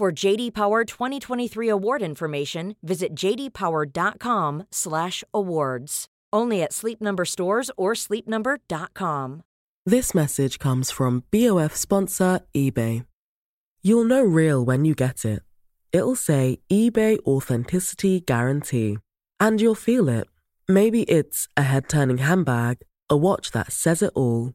For JD Power 2023 award information, visit jdpower.com/awards. Only at Sleep Number stores or sleepnumber.com. This message comes from BOF sponsor eBay. You'll know real when you get it. It'll say eBay Authenticity Guarantee. And you'll feel it. Maybe it's a head turning handbag, a watch that says it all,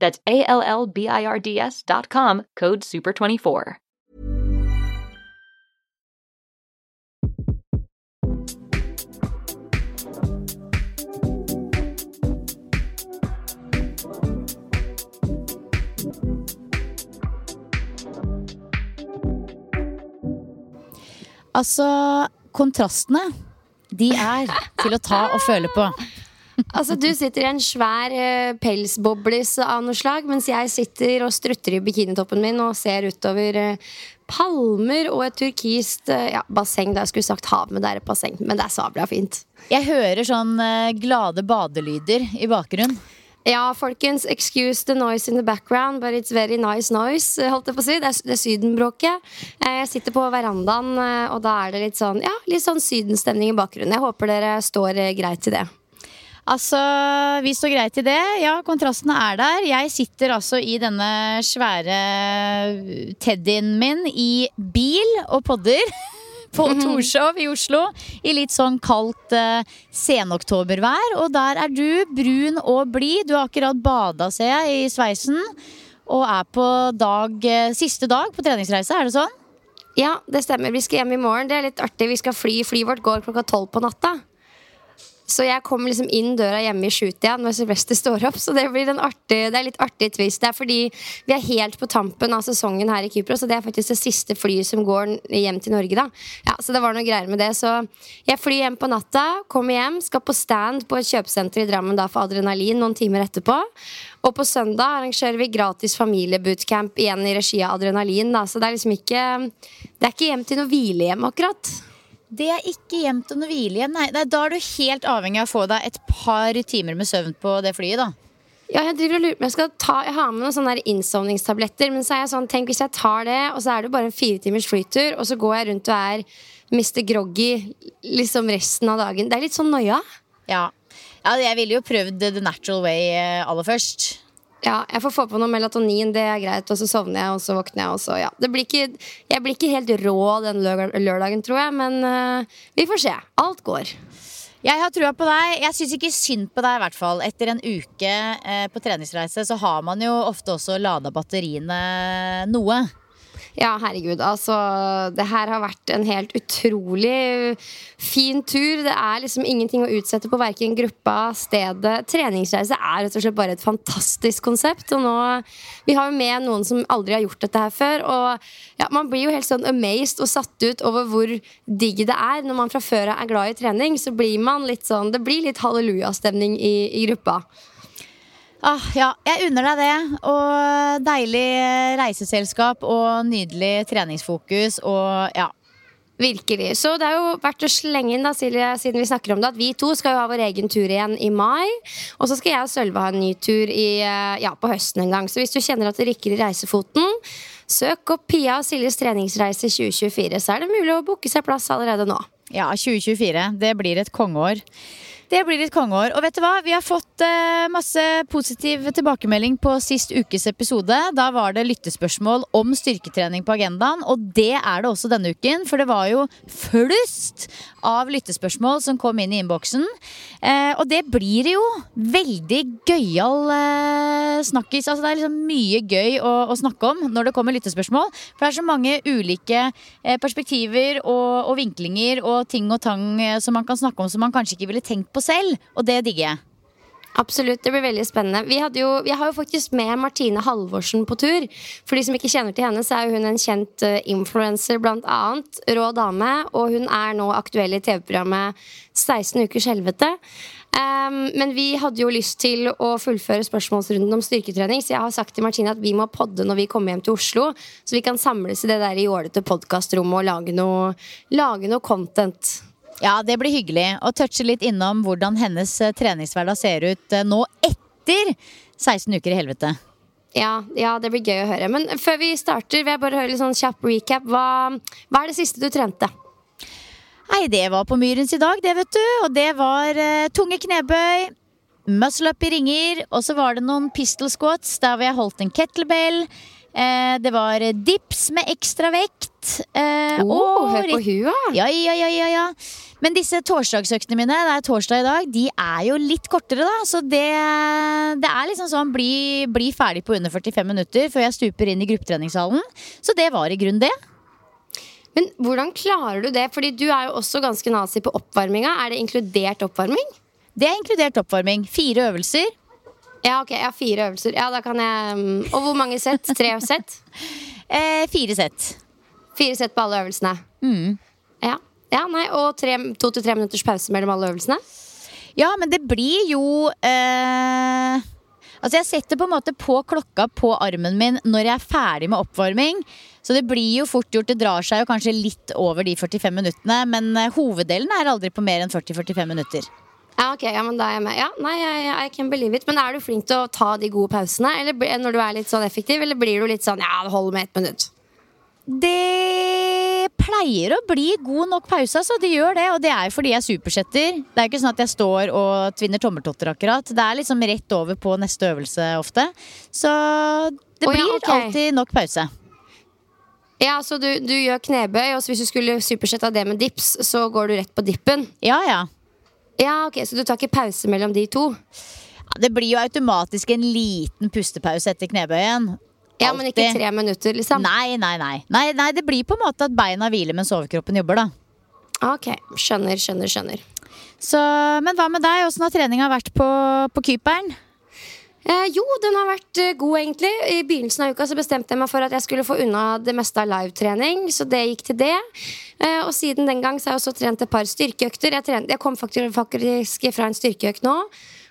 That's A L L B I R D S dot com, code SUPER24. Altså, kontrastene, de er til å ta og føle på. Altså, Du sitter i en svær uh, pelsboblis av noe slag, mens jeg sitter og strutter i bikinitoppen min og ser utover uh, palmer og et turkist uh, ja, basseng. Da jeg skulle sagt hav, men det er et basseng. Men det er sabla fint. Jeg hører sånn glade badelyder i bakgrunnen. Ja, folkens, excuse the noise in the background, but it's very nice noise. holdt jeg på å si. Det er, det er sydenbråket. Jeg sitter på verandaen, og da er det litt sånn, ja, litt sånn sydenstemning i bakgrunnen. Jeg håper dere står greit til det. Altså, vi står greit i det. Ja, kontrastene er der. Jeg sitter altså i denne svære teddyen min i bil og podder. På mhm. Torshov i Oslo i litt sånn kaldt uh, senoktobervær. Og der er du, brun og blid. Du har akkurat bada, ser jeg, i sveisen. Og er på dag, uh, siste dag på treningsreise, er det sånn? Ja, det stemmer. Vi skal hjem i morgen. Det er litt artig. Vi skal fly. Flyet vårt går klokka tolv på natta. Så jeg kommer liksom inn døra hjemme i sjutida når Sylvester står opp. Så det blir en artig, det er litt artig twist. Det er fordi vi er helt på tampen av sesongen her i Kypros, og det er faktisk det siste flyet som går hjem til Norge. da Ja, Så det var noe greier med det. Så jeg flyr hjem på natta, kommer hjem, skal på stand på et kjøpesenter i Drammen da for adrenalin noen timer etterpå. Og på søndag arrangerer vi gratis familiebootcamp igjen i regi av Adrenalin. Da. Så det er liksom ikke Det er ikke hjem til noe hvilehjem, akkurat. Det er ikke til noe hvile igjen. Nei, da er du helt avhengig av å få deg et par timer med søvn på det flyet, da. Ja, jeg driver og lurer på Jeg skal ta, jeg har med noen sånne innsovningstabletter. Men så er jeg sånn, tenk hvis jeg tar det, og så er det bare en fire timers flytur, og så går jeg rundt og er Mr. Groggy liksom resten av dagen. Det er litt sånn noia. Ja. ja, jeg ville jo prøvd the natural way eh, aller først. Ja, jeg får få på noe melatonin, det er greit. Og så sovner jeg, og så våkner jeg. Og så, ja. blir ikke, jeg blir ikke helt rå den lørdagen, tror jeg. Men uh, vi får se. Alt går. Jeg har trua på deg. Jeg syns ikke synd på deg, i hvert fall. Etter en uke eh, på treningsreise så har man jo ofte også lada batteriene noe. Ja, herregud. Altså, det her har vært en helt utrolig fin tur. Det er liksom ingenting å utsette på verken gruppa, stedet. Treningsreise er rett og slett bare et fantastisk konsept. Og nå Vi har jo med noen som aldri har gjort dette her før. Og ja, man blir jo helt sånn amazed og satt ut over hvor digg det er. Når man fra før av er glad i trening, så blir man litt sånn Det blir litt hallelujastemning i, i gruppa. Ah, ja, jeg unner deg det. Og deilig reiseselskap og nydelig treningsfokus og ja. Virkelig. Så det er jo verdt å slenge inn, da, Silje, siden vi snakker om det, at vi to skal jo ha vår egen tur igjen i mai. Og så skal jeg og Sølve ha en ny tur i, eh, ja, på høsten en gang. Så hvis du kjenner at det rikker i reisefoten, søk opp Pia og Siljes treningsreise 2024, så er det mulig å booke seg plass allerede nå. Ja, 2024. Det blir et kongeår. Det blir litt kongeår. Og vet du hva? Vi har fått uh, masse positiv tilbakemelding på sist ukes episode. Da var det lyttespørsmål om styrketrening på agendaen, og det er det også denne uken. For det var jo flust av lyttespørsmål som kom inn i innboksen. Uh, og det blir jo veldig gøyal uh, snakkis. Altså, det er liksom mye gøy å, å, snakke om når det kommer lyttespørsmål. For det er så mange ulike perspektiver og, og, vinklinger og ting og tang som man kan snakke om som man kanskje ikke ville tenkt på selv, og det digger jeg. Absolutt, det blir veldig spennende. Vi, jo, vi, har jo faktisk med Martine Halvorsen på tur. For de som ikke kjenner til henne, så er hun en kjent uh, influenser, blant annet. Rå dame. Og hun er nå aktuell i TV-programmet 16 ukers helvete. Um, men vi hadde jo lyst til å fullføre spørsmålsrunden om styrketrening, så jeg har sagt til Martine at vi må podde når vi kommer hjem til Oslo, så vi kan samles i det der jålete podkastrommet og lage noe, lage noe content. Ja, det blir hyggelig. å touche litt innom hvordan hennes eh, treningshverdag ser ut eh, nå etter 16 uker i helvete. Ja, ja, det blir gøy å høre. Men før vi starter, vil jeg bare høre litt sånn kjapp recap. Hva, hva er det siste du trente? Nei, det var på Myrens i dag, det, vet du. Og det var uh, tunge knebøy, muscle up i ringer, og så var det noen pistol squats der hvor jeg holdt en kettlebell. Eh, det var dips med ekstra vekt. Eh, oh, hør på hua! Ja, ja, ja, ja, ja. Men disse torsdagsøktene mine, det er torsdag i dag, de er jo litt kortere, da. Så det, det er liksom sånn bli, bli, ferdig på under 45 minutter før jeg stuper inn i gruppetreningssalen. Så det var i grunnen det. Men hvordan klarer du det? Fordi du er jo også ganske nazi på oppvarminga. Er det inkludert oppvarming? Det er inkludert oppvarming. Fire øvelser. Ja, ok, jeg har fire øvelser. Ja, da kan jeg mm, Og hvor mange sett? Tre sett? eh, fire sett. Fire sett på alle øvelsene? Mm. Ja. ja, nei, Og to til tre minutters pause mellom alle øvelsene? Ja, men det blir jo eh... Altså Jeg setter på en måte på klokka på armen min når jeg er ferdig med oppvarming. Så det blir jo fort gjort. Det drar seg jo kanskje litt over de 45 minuttene. Men eh, hoveddelen er aldri på mer enn 40-45 minutter. Ja, ok, ja, men da er jeg med. Ja, nei, I can believe it. Men er du flink til å ta de gode pausene eller, når du er litt sånn effektiv, eller blir du litt sånn ja, det holder med ett minutt? Det pleier å bli god nok pause, altså. Det gjør det. Og det er jo fordi jeg er supersetter. Det er ikke sånn at jeg står og tvinner tommeltotter akkurat. Det er liksom rett over på neste øvelse ofte. Så det blir oh, ja, okay. alltid nok pause. Ja, så du, du gjør knebøy, og hvis du skulle supersette det med dips, så går du rett på dippen? Ja, ja. Ja, ok, Så du tar ikke pause mellom de to? Ja, det blir jo automatisk en liten pustepause etter knebøyen. Ja, Men ikke tre minutter, liksom? Nei, nei, nei, nei, nei. Det blir på en måte at beina hviler mens overkroppen jobber, da. Ok, skjønner, skjønner, skjønner. Så, men hva med deg? Åssen har treninga vært på, på Kypern? Eh, jo, den har vært uh, god, egentlig. I begynnelsen av uka så bestemte jeg meg for at jeg skulle få unna det meste av livetrening, så det gikk til det. Eh, og siden den gang så har jeg også trent et par styrkeøkter. Jeg, trent, jeg kom faktisk, fra en styrkeøkt nå.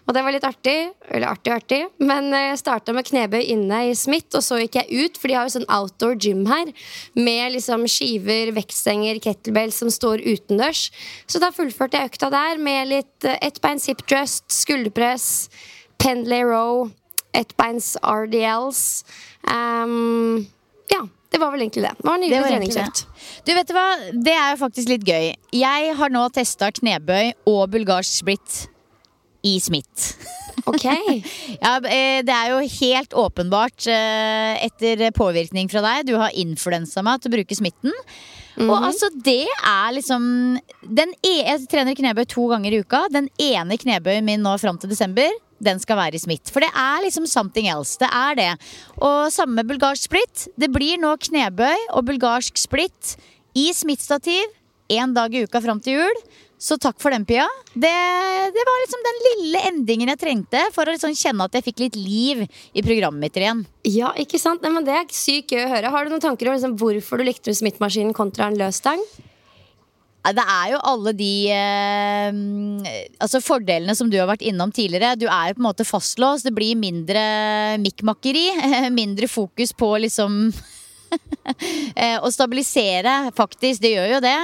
Og det var litt artig. Eller artig, artig. Men jeg starta med knebøy inne i Smith, og så gikk jeg ut, for de har jo sånn outdoor gym her. Med liksom skiver, vektstenger, kettlebell som står utendørs. Så da fullførte jeg økta der med litt ettbeins hip drust, skulderpress Pendley Row, ettbeins RDLs. Um, ja. Det var vel egentlig det. Det var en nydelig treningsøkt. Du vet hva, Det er jo faktisk litt gøy. Jeg har nå testa knebøy og bulgarsk split i Smith. Ok ja, eh, Det er jo helt åpenbart eh, etter påvirkning fra deg. Du har influensa meg til å bruke smitten. Mm -hmm. Og altså, det er liksom den e Jeg trener knebøy to ganger i uka. Den ene knebøyen min nå fram til desember den skal være i Smith. For det er liksom something else. Det er det. Og samme bulgarsk splitt. Det blir nå knebøy og bulgarsk splitt i Smith-stativ én dag i uka fram til jul. Så takk for den, Pia. Det, det var liksom den lille endingen jeg trengte for å liksom kjenne at jeg fikk litt liv i programmet mitt igjen. Ja, ikke sant? Men Det er sykt gøy å høre. Har du noen tanker om liksom, hvorfor du likte Smith-maskinen kontra en løs stang? Det er jo alle de eh, altså fordelene som du har vært innom tidligere. Du er jo på en måte fastlåst. Det blir mindre mikkmakkeri. Mindre fokus på liksom eh, Å stabilisere, faktisk. Det gjør jo det.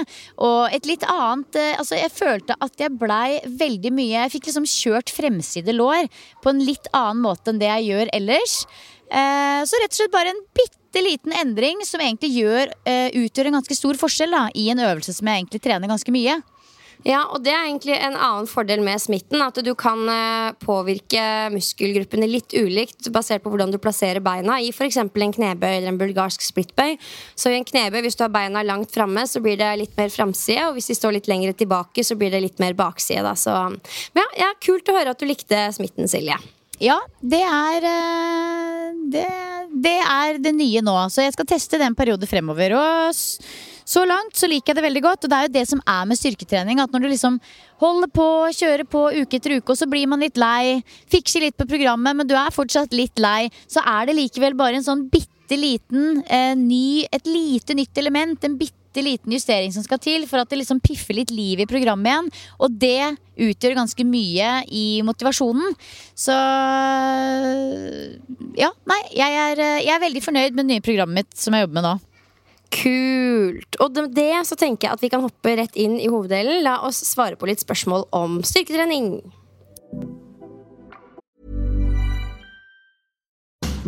Og et litt annet eh, Altså, jeg følte at jeg blei veldig mye Jeg fikk liksom kjørt fremside lår på en litt annen måte enn det jeg gjør ellers. Eh, så rett og slett bare en bitte liten endring som egentlig gjør, eh, utgjør en ganske stor forskjell da, i en øvelse som jeg egentlig trener ganske mye. Ja, og det er egentlig en annen fordel med smitten. At du kan eh, påvirke muskelgruppene litt ulikt basert på hvordan du plasserer beina i f.eks. en knebøy eller en bulgarsk splittbøy. Så i en knebøy, hvis du har beina langt framme, så blir det litt mer framside. Og hvis de står litt lenger tilbake, så blir det litt mer bakside. Da. Så ja, ja, kult å høre at du likte smitten, Silje. Ja, det er det, det, er det nye nå. Så jeg skal teste den en periode fremover. Og så langt så liker jeg det veldig godt. Og det er jo det som er med styrketrening. At når du liksom holder på, kjører på uke etter uke, og så blir man litt lei, fikser litt på programmet, men du er fortsatt litt lei, så er det likevel bare en sånn bitte liten eh, ny Et lite nytt element. En bitte liten justering som skal til for at det liksom piffer litt liv i programmet igjen. Og det utgjør ganske mye i motivasjonen. Så ja, nei, jeg er, jeg er veldig fornøyd med det nye programmet mitt som jeg jobber med nå. Kult. Og med det så tenker jeg at vi kan hoppe rett inn i hoveddelen. La oss svare på litt spørsmål om styrketrening.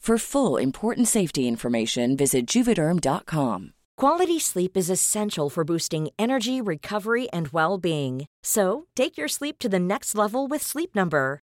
For full important safety information, visit juvederm.com. Quality sleep is essential for boosting energy, recovery, and well being. So, take your sleep to the next level with Sleep Number.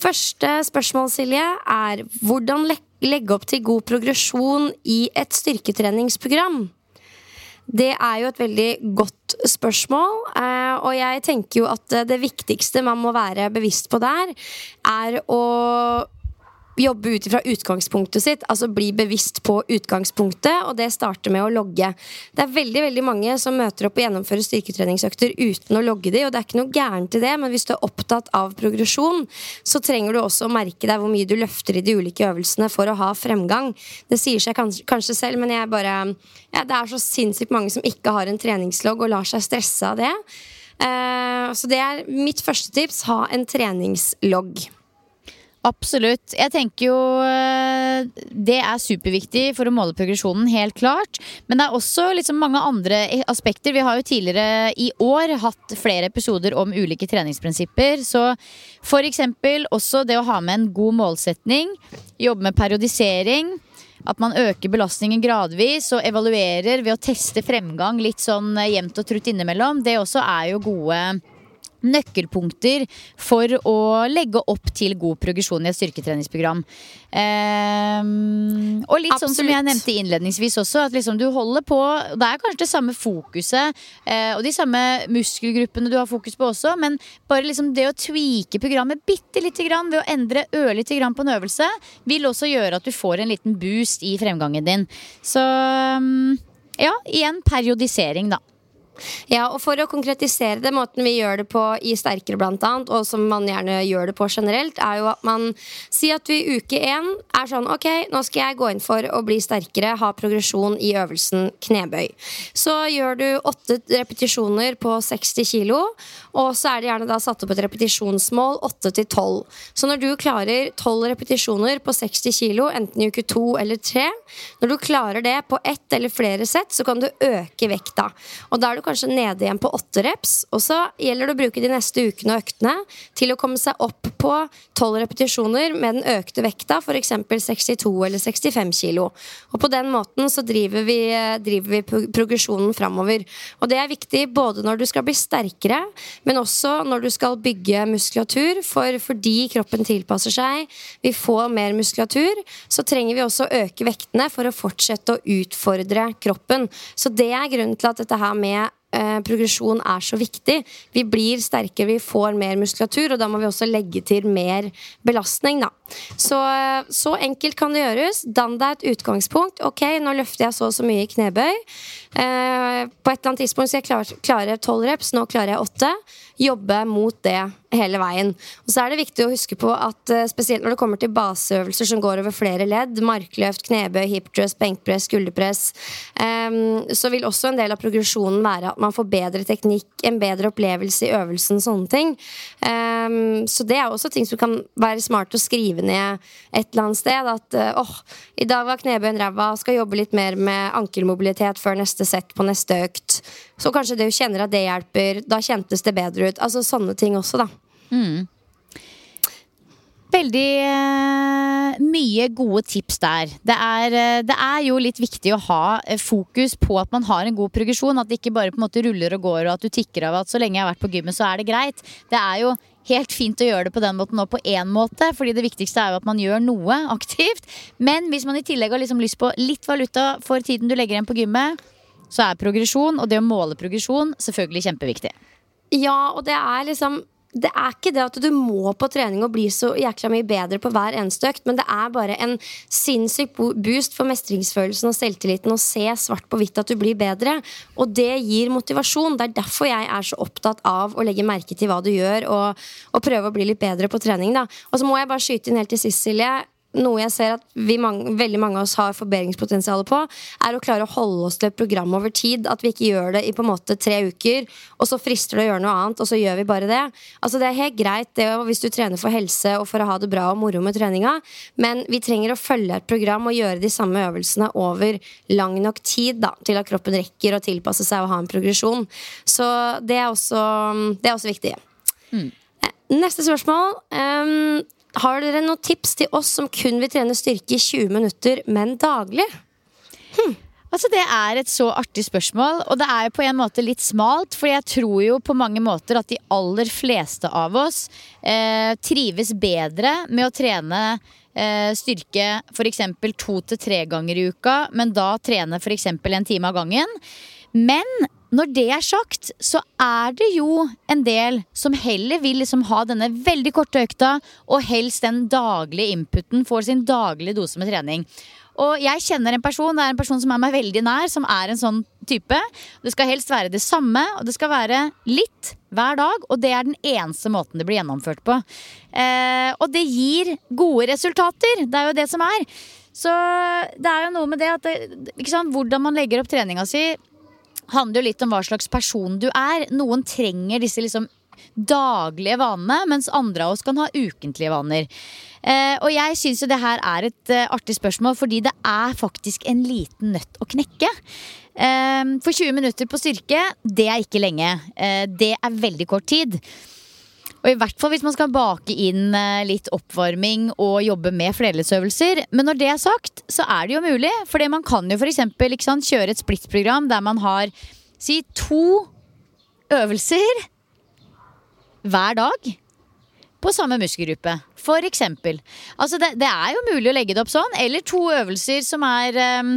Første spørsmål, Silje, er hvordan legge opp til god progresjon i et styrketreningsprogram? Det er jo et veldig godt spørsmål, eh, og jeg tenker jo at eh, det viktigste man må være bevisst på der, er å jobbe ut fra utgangspunktet sitt, altså bli bevisst på utgangspunktet, og det starter med å logge. Det er veldig veldig mange som møter opp og gjennomfører styrketreningsøkter uten å logge de, og det er ikke noe gærent i det, men hvis du er opptatt av progresjon, så trenger du også å merke deg hvor mye du løfter i de ulike øvelsene for å ha fremgang. Det sier seg kanskje, kanskje selv, men jeg bare ja, Det er så sinnssykt mange som ikke har en treningslogg og lar seg stresse av det. Uh, så det er mitt første tips. Ha en treningslogg. Absolutt. Jeg tenker jo eh, det er superviktig for å måle progresjonen, helt klart. Men det er også liksom mange andre aspekter. Vi har jo tidligere i år hatt flere episoder om ulike treningsprinsipper. Så for eksempel også det å ha med en god målsetning. Jobbe med periodisering. At man øker belastningen gradvis og evaluerer ved å teste fremgang litt sånn eh, jevnt og trutt innimellom. Det også er jo gode nøkkelpunkter for å legge opp til god progresjon i et styrketreningsprogram. Um, og litt sånn som jeg nevnte innledningsvis også, at liksom du holder på Det er kanskje det samme fokuset uh, og de samme muskelgruppene du har fokus på også, men bare liksom det å tweake programmet bitte lite grann ved å endre ørlite grann på en øvelse, vil også gjøre at du får en liten boost i fremgangen din. Så um, ja, igjen periodisering, da. Ja, og For å konkretisere det, måten vi gjør det på i Sterkere annet, og som man gjerne gjør det på generelt, er jo at man sier at vi i uke én er sånn Ok, nå skal jeg gå inn for å bli sterkere, ha progresjon i øvelsen knebøy. Så gjør du åtte repetisjoner på 60 kilo, og så er det gjerne da satt opp et repetisjonsmål 8 til 12. Så når du klarer 12 repetisjoner på 60 kilo, enten i uke to eller tre, når du klarer det på ett eller flere sett, så kan du øke vekta. Og da er du kanskje nede igjen på åtte reps, og så gjelder det å bruke de neste ukene og øktene til å komme seg opp på 12 repetisjoner med den økte vekta, f.eks. 62 eller 65 kilo. Og på den måten så driver vi, driver vi progresjonen framover. Og det er viktig både når du skal bli sterkere, men også når du skal bygge muskulatur. For fordi kroppen tilpasser seg, vi får mer muskulatur, så trenger vi også å øke vektene for å fortsette å utfordre kroppen. Så det er grunnen til at dette her med eh, progresjon er så viktig. Vi blir sterkere, vi får mer muskulatur, og da må vi også legge til mer belastning, da. Så, eh, så enkelt kan det gjøres. Dann deg et utgangspunkt. Ok, nå løfter jeg så og så mye i knebøy. Eh, på et eller annet tidspunkt skal jeg klare, tolv 12 reps, nå klarer jeg 8. Jobbe mot det hele veien. Og så er det viktig å huske på at eh, spesielt når det kommer til baseøvelser som går over flere ledd, markløft, knebøy, hipdress, benkpress, skulderpress, eh, så vil også en del av progresjonen være at man får bedre teknikk, en bedre opplevelse i øvelsen, sånne ting. Eh, så det er også ting som kan være smart å skrive ned et eller annet sted. At åh, åh, i dag var knebøyen ræva, skal jobbe litt mer med ankelmobilitet før neste sett på neste økt. Så kanskje du kjenner at det hjelper. Da kjentes det bedre ut. Altså sånne ting også, da. Veldig eh, mye gode tips der. Det er, eh, det er jo litt viktig å ha eh, fokus på at man har en god progresjon. At det ikke bare på en måte ruller og går, og at du tikker av at så lenge jeg har vært på gymmet, så er det greit. Det er jo helt fint å gjøre det på den måten og på én måte, fordi det viktigste er jo at man gjør noe aktivt. Men hvis man i tillegg har liksom lyst på litt valuta for tiden du legger igjen på gymmet, så er progresjon, og det å måle progresjon, selvfølgelig kjempeviktig. Ja, og det er liksom det er ikke det at du må på trening og bli så jækla mye bedre på hver eneste økt, men det er bare en sinnssyk boost for mestringsfølelsen og selvtilliten å se svart på hvitt at du blir bedre. Og det gir motivasjon. Det er derfor jeg er så opptatt av å legge merke til hva du gjør, og, og prøve å bli litt bedre på trening. Da. Og så må jeg bare skyte inn helt til sist, Silje. Noe jeg ser at vi mange, veldig mange av oss har forbedringspotensial på, er å klare å holde oss til et program over tid. At vi ikke gjør det i på en måte tre uker, og så frister det å gjøre noe annet, og så gjør vi bare det. Altså Det er helt greit det hvis du trener for helse og for å ha det bra og moro med treninga, men vi trenger å følge et program og gjøre de samme øvelsene over lang nok tid da, til at kroppen rekker å tilpasse seg og ha en progresjon. Så det er også, det er også viktig. Mm. Neste spørsmål. Um, har dere noen tips til oss som kun vil trene styrke i 20 minutter, men daglig? Hm. Altså Det er et så artig spørsmål, og det er jo på en måte litt smalt. For jeg tror jo på mange måter at de aller fleste av oss eh, trives bedre med å trene eh, styrke f.eks. to til tre ganger i uka, men da trene f.eks. en time av gangen. Men når det er sagt, så er det jo en del som heller vil liksom ha denne veldig korte økta, og helst den daglige inputen, får sin daglige dose med trening. Og jeg kjenner en person, det er en person som er meg veldig nær, som er en sånn type. Det skal helst være det samme, og det skal være litt hver dag. Og det er den eneste måten det blir gjennomført på. Eh, og det gir gode resultater. Det er jo det som er. Så det er jo noe med det at det, Hvordan man legger opp treninga si handler jo litt om hva slags person du er. Noen trenger disse liksom daglige vanene, mens andre av oss kan ha ukentlige vaner. Eh, og jeg syns jo det her er et eh, artig spørsmål, fordi det er faktisk en liten nøtt å knekke. Eh, for 20 minutter på styrke, det er ikke lenge. Eh, det er veldig kort tid. Og i hvert fall hvis man skal bake inn eh, litt oppvarming og jobbe med flerleddsøvelser. Men når det er sagt, så er det jo mulig. For man kan jo f.eks. kjøre et splittprogram der man har si to øvelser hver dag på samme muskelgruppe. For eksempel. Altså det, det, er jo mulig å legge det opp sånn. Eller to øvelser som er um,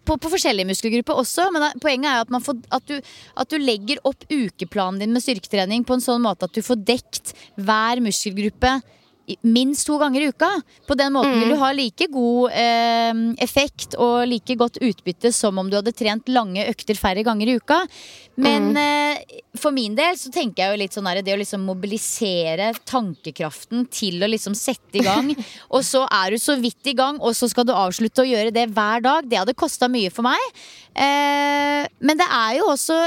på, på, forskjellige muskelgrupper også, men poenget er at, får, at, du, at, du, legger opp ukeplanen din med styrketrening på en sånn måte at du får dekt hver muskelgruppe minst to ganger i uka. På den måten vil du mm. ha like god eh, effekt og like godt utbytte som om du hadde trent lange økter færre ganger i uka. Men mm. eh, for min del så tenker jeg jo litt sånn her, det å liksom mobilisere tankekraften til å liksom sette i gang. og så er du så vidt i gang, og så skal du avslutte å gjøre det hver dag. Det hadde kosta mye for meg. Eh, men det er jo også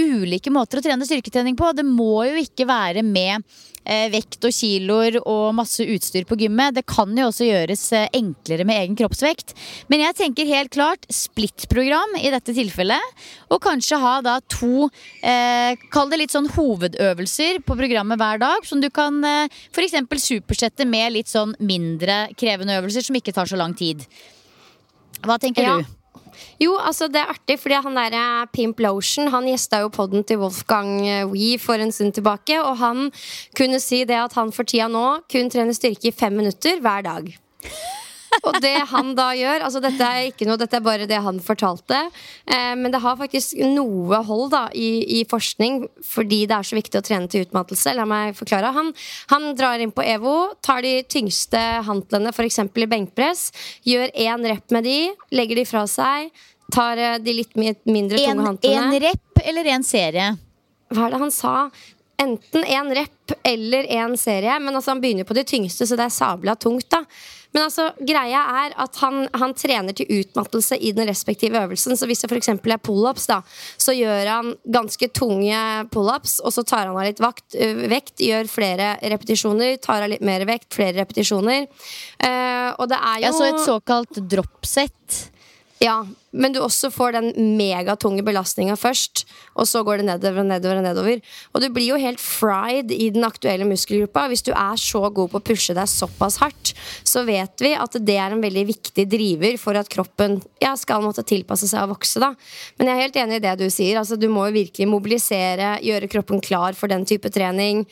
ulike måter å trene styrketrening på. Det må jo ikke være med eh, vekt og kiloer og masse utstyr på gymmet. Det kan jo også gjøres eh, enklere med egen kroppsvekt. Men jeg tenker helt klart splittprogram i dette tilfellet. Og kanskje ha da to, eh, kall det litt sånn hovedøvelser på programmet hver dag. Som du kan eh, f.eks. supersette med litt sånn mindre krevende øvelser som ikke tar så lang tid. Hva tenker ja. du? Jo, altså det er artig, fordi han der eh, Pimp Lotion Han gjesta jo podden til Wolfgang eh, Wee for en stund tilbake. Og han kunne si det at han for tida nå kun trener styrke i fem minutter hver dag. Og det han da gjør altså Dette er ikke noe, dette er bare det han fortalte. Eh, men det har faktisk noe hold da i, i, forskning fordi det er så viktig å trene til utmattelse. La meg forklare. Han, han drar inn på EVO, tar de tyngste hantlene, f.eks. i benkpress, gjør én rep med de, legger de fra seg, tar eh, de litt mindre tunge en, hantlene. En rep eller en serie? Hva er det han sa? Enten en rep eller en serie. Men altså, han begynner på de tyngste, så det er sabla tungt. da men altså, greia er at han, han, trener til utmattelse i den respektive øvelsen. Så hvis det f.eks. er pullups, da, så gjør han ganske tunge pullups, og så tar han av litt vakt, vekt, gjør flere repetisjoner, tar av litt mer vekt, flere repetisjoner. Uh, og det er jo Ja, Så et såkalt dropset? Ja, men du også får den megatunge belastninga først. Og så går det nedover og nedover. Og nedover Og du blir jo helt fried i den aktuelle muskelgruppa. Hvis du er så god på å pushe deg såpass hardt, så vet vi at det er en veldig viktig driver for at kroppen ja, skal måtte tilpasse seg og vokse. da Men jeg er helt enig i det du sier. Altså, du må jo virkelig mobilisere, gjøre kroppen klar for den type trening.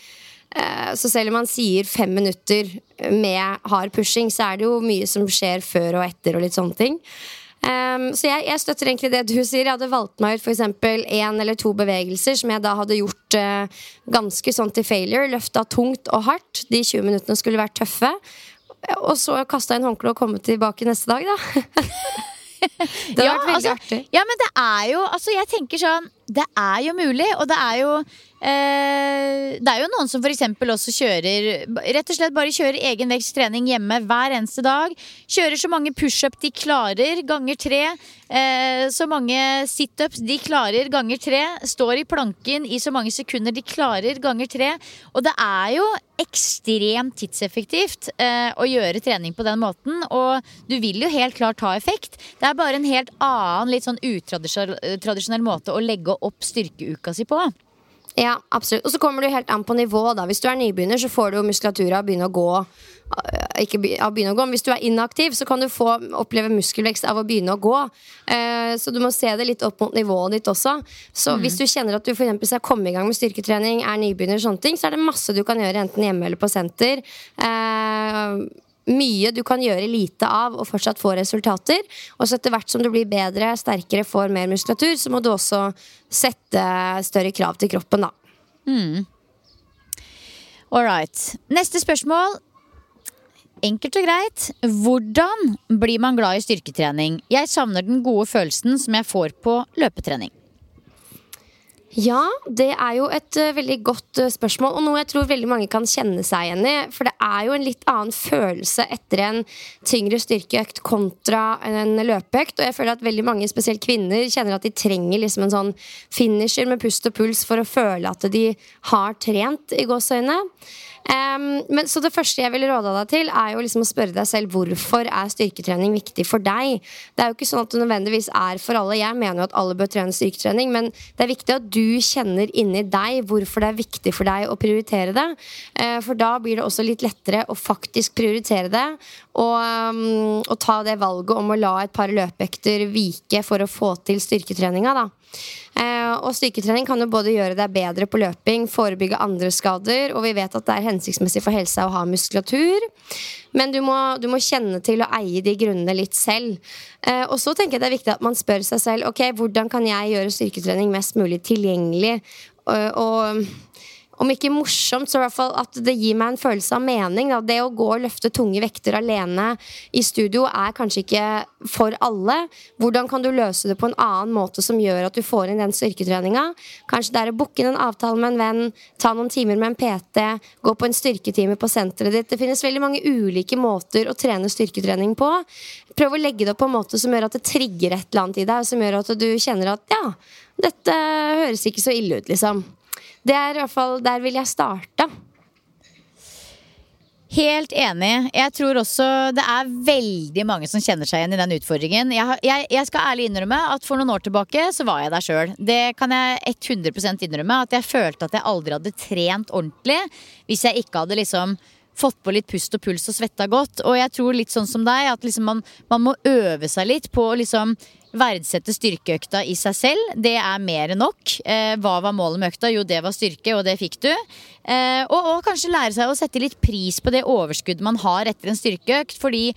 Eh, så selv om man sier fem minutter med hard pushing, så er det jo mye som skjer før og etter og litt sånne ting. Um, så jeg, jeg, støtter egentlig det du sier. Jeg hadde valgt meg ut f.eks. én eller to bevegelser som jeg da hadde gjort uh, ganske sånn til failure. Løfta tungt og hardt. De 20 minuttene skulle vært tøffe. Og så kasta inn håndkleet og kommet tilbake neste dag, da. det har ja, vært veldig altså, artig. Ja, men det er jo Altså, jeg tenker sånn Det er jo mulig, og det er jo Eh, det er jo noen som f.eks. også kjører Rett og slett bare kjører egen veksttrening hjemme hver eneste dag. Kjører så mange pushup de klarer, ganger tre. Eh, så mange situps de klarer, ganger tre. Står i planken i så mange sekunder de klarer, ganger tre. Og det er jo ekstremt tidseffektivt eh, å gjøre trening på den måten. Og du vil jo helt klart ha effekt. Det er bare en helt annen, litt sånn utradisjonell måte å legge opp styrkeuka si på. Ja, absolutt. Og så kommer det helt an på nivå. da Hvis du er nybegynner, så får du jo muskulatur av å begynne å gå. Eh, ikke av å begynne å gå, men Hvis du er inaktiv, så kan du få oppleve muskelvekst av å begynne å gå. Eh, så du må se det litt opp mot nivået ditt også. Så mm. hvis du kjenner at du for skal komme i gang med styrketrening, er nybegynner, og sånne ting, så er det masse du kan gjøre enten hjemme eller på senter. Eh, mye du kan gjøre lite av og fortsatt få resultater. Og så etter hvert som du blir bedre, sterkere, får mer muskulatur, så må du også sette større krav til kroppen, da. Mm. All right. Neste spørsmål. Enkelt og greit. Hvordan blir man glad i styrketrening? Jeg savner den gode følelsen som jeg får på løpetrening. Ja, det er jo et uh, veldig godt uh, spørsmål, og noe jeg tror veldig mange kan kjenne seg igjen i. For det er jo en litt annen følelse etter en tyngre styrkeøkt kontra en løpeøkt. Og jeg føler at veldig mange, spesielt kvinner, kjenner at de trenger liksom en sånn finisher med pust og puls for å føle at de har trent, i gåseøynene. Um, men, så det første jeg vil råde deg til, er jo liksom å spørre deg selv hvorfor er styrketrening viktig for deg. Det er jo ikke sånn at det nødvendigvis er for alle. Jeg mener jo at alle bør trene styrketrening, men det er viktig at du kjenner inni deg hvorfor det er viktig for deg å prioritere det. Uh, for da blir det også litt lettere å faktisk prioritere det, og, um, og ta det valget om å la et par løpeøkter vike for å få til styrketreninga. da og styrketrening kan jo både gjøre deg bedre på løping, forebygge andre skader, og vi vet at det er hensiktsmessig for helsa å ha muskulatur. Men du må, du må kjenne til å eie de grunnene litt selv. Eh, og så tenker jeg det er viktig at man spør seg selv ok, hvordan kan jeg gjøre styrketrening mest mulig tilgjengelig. og, og om ikke morsomt, så i hvert fall at det gir meg en følelse av mening. Da. Det å gå og løfte tunge vekter alene i studio er kanskje ikke for alle. Hvordan kan du løse det på en annen måte som gjør at du får inn den styrketreninga? Kanskje det er å booke en avtale med en venn, ta noen timer med en PT, gå på en styrketime på senteret ditt. Det finnes veldig mange ulike måter å trene styrketrening på. Prøv å legge det opp på en måte som gjør at det trigger et eller annet i deg, som gjør at du kjenner at ja, dette høres ikke så ille ut, liksom. Det er i hvert fall Der vil jeg starte. Helt enig. Jeg tror også det er veldig mange som kjenner seg igjen i den utfordringen. Jeg, jeg, jeg skal ærlig innrømme at for noen år tilbake så var jeg der sjøl. Det kan jeg 100% innrømme. At jeg følte at jeg aldri hadde trent ordentlig hvis jeg ikke hadde liksom fått på litt pust og puls og svetta godt. Og jeg tror litt sånn som deg, at liksom man, man må øve seg litt på å liksom verdsette styrkeøkta i seg selv. Det er mer enn nok. Eh, hva var målet med økta? Jo, det var styrke, og det fikk du. Eh, og, og, kanskje lære seg å sette litt pris på det overskuddet man har etter en styrkeøkt. Fordi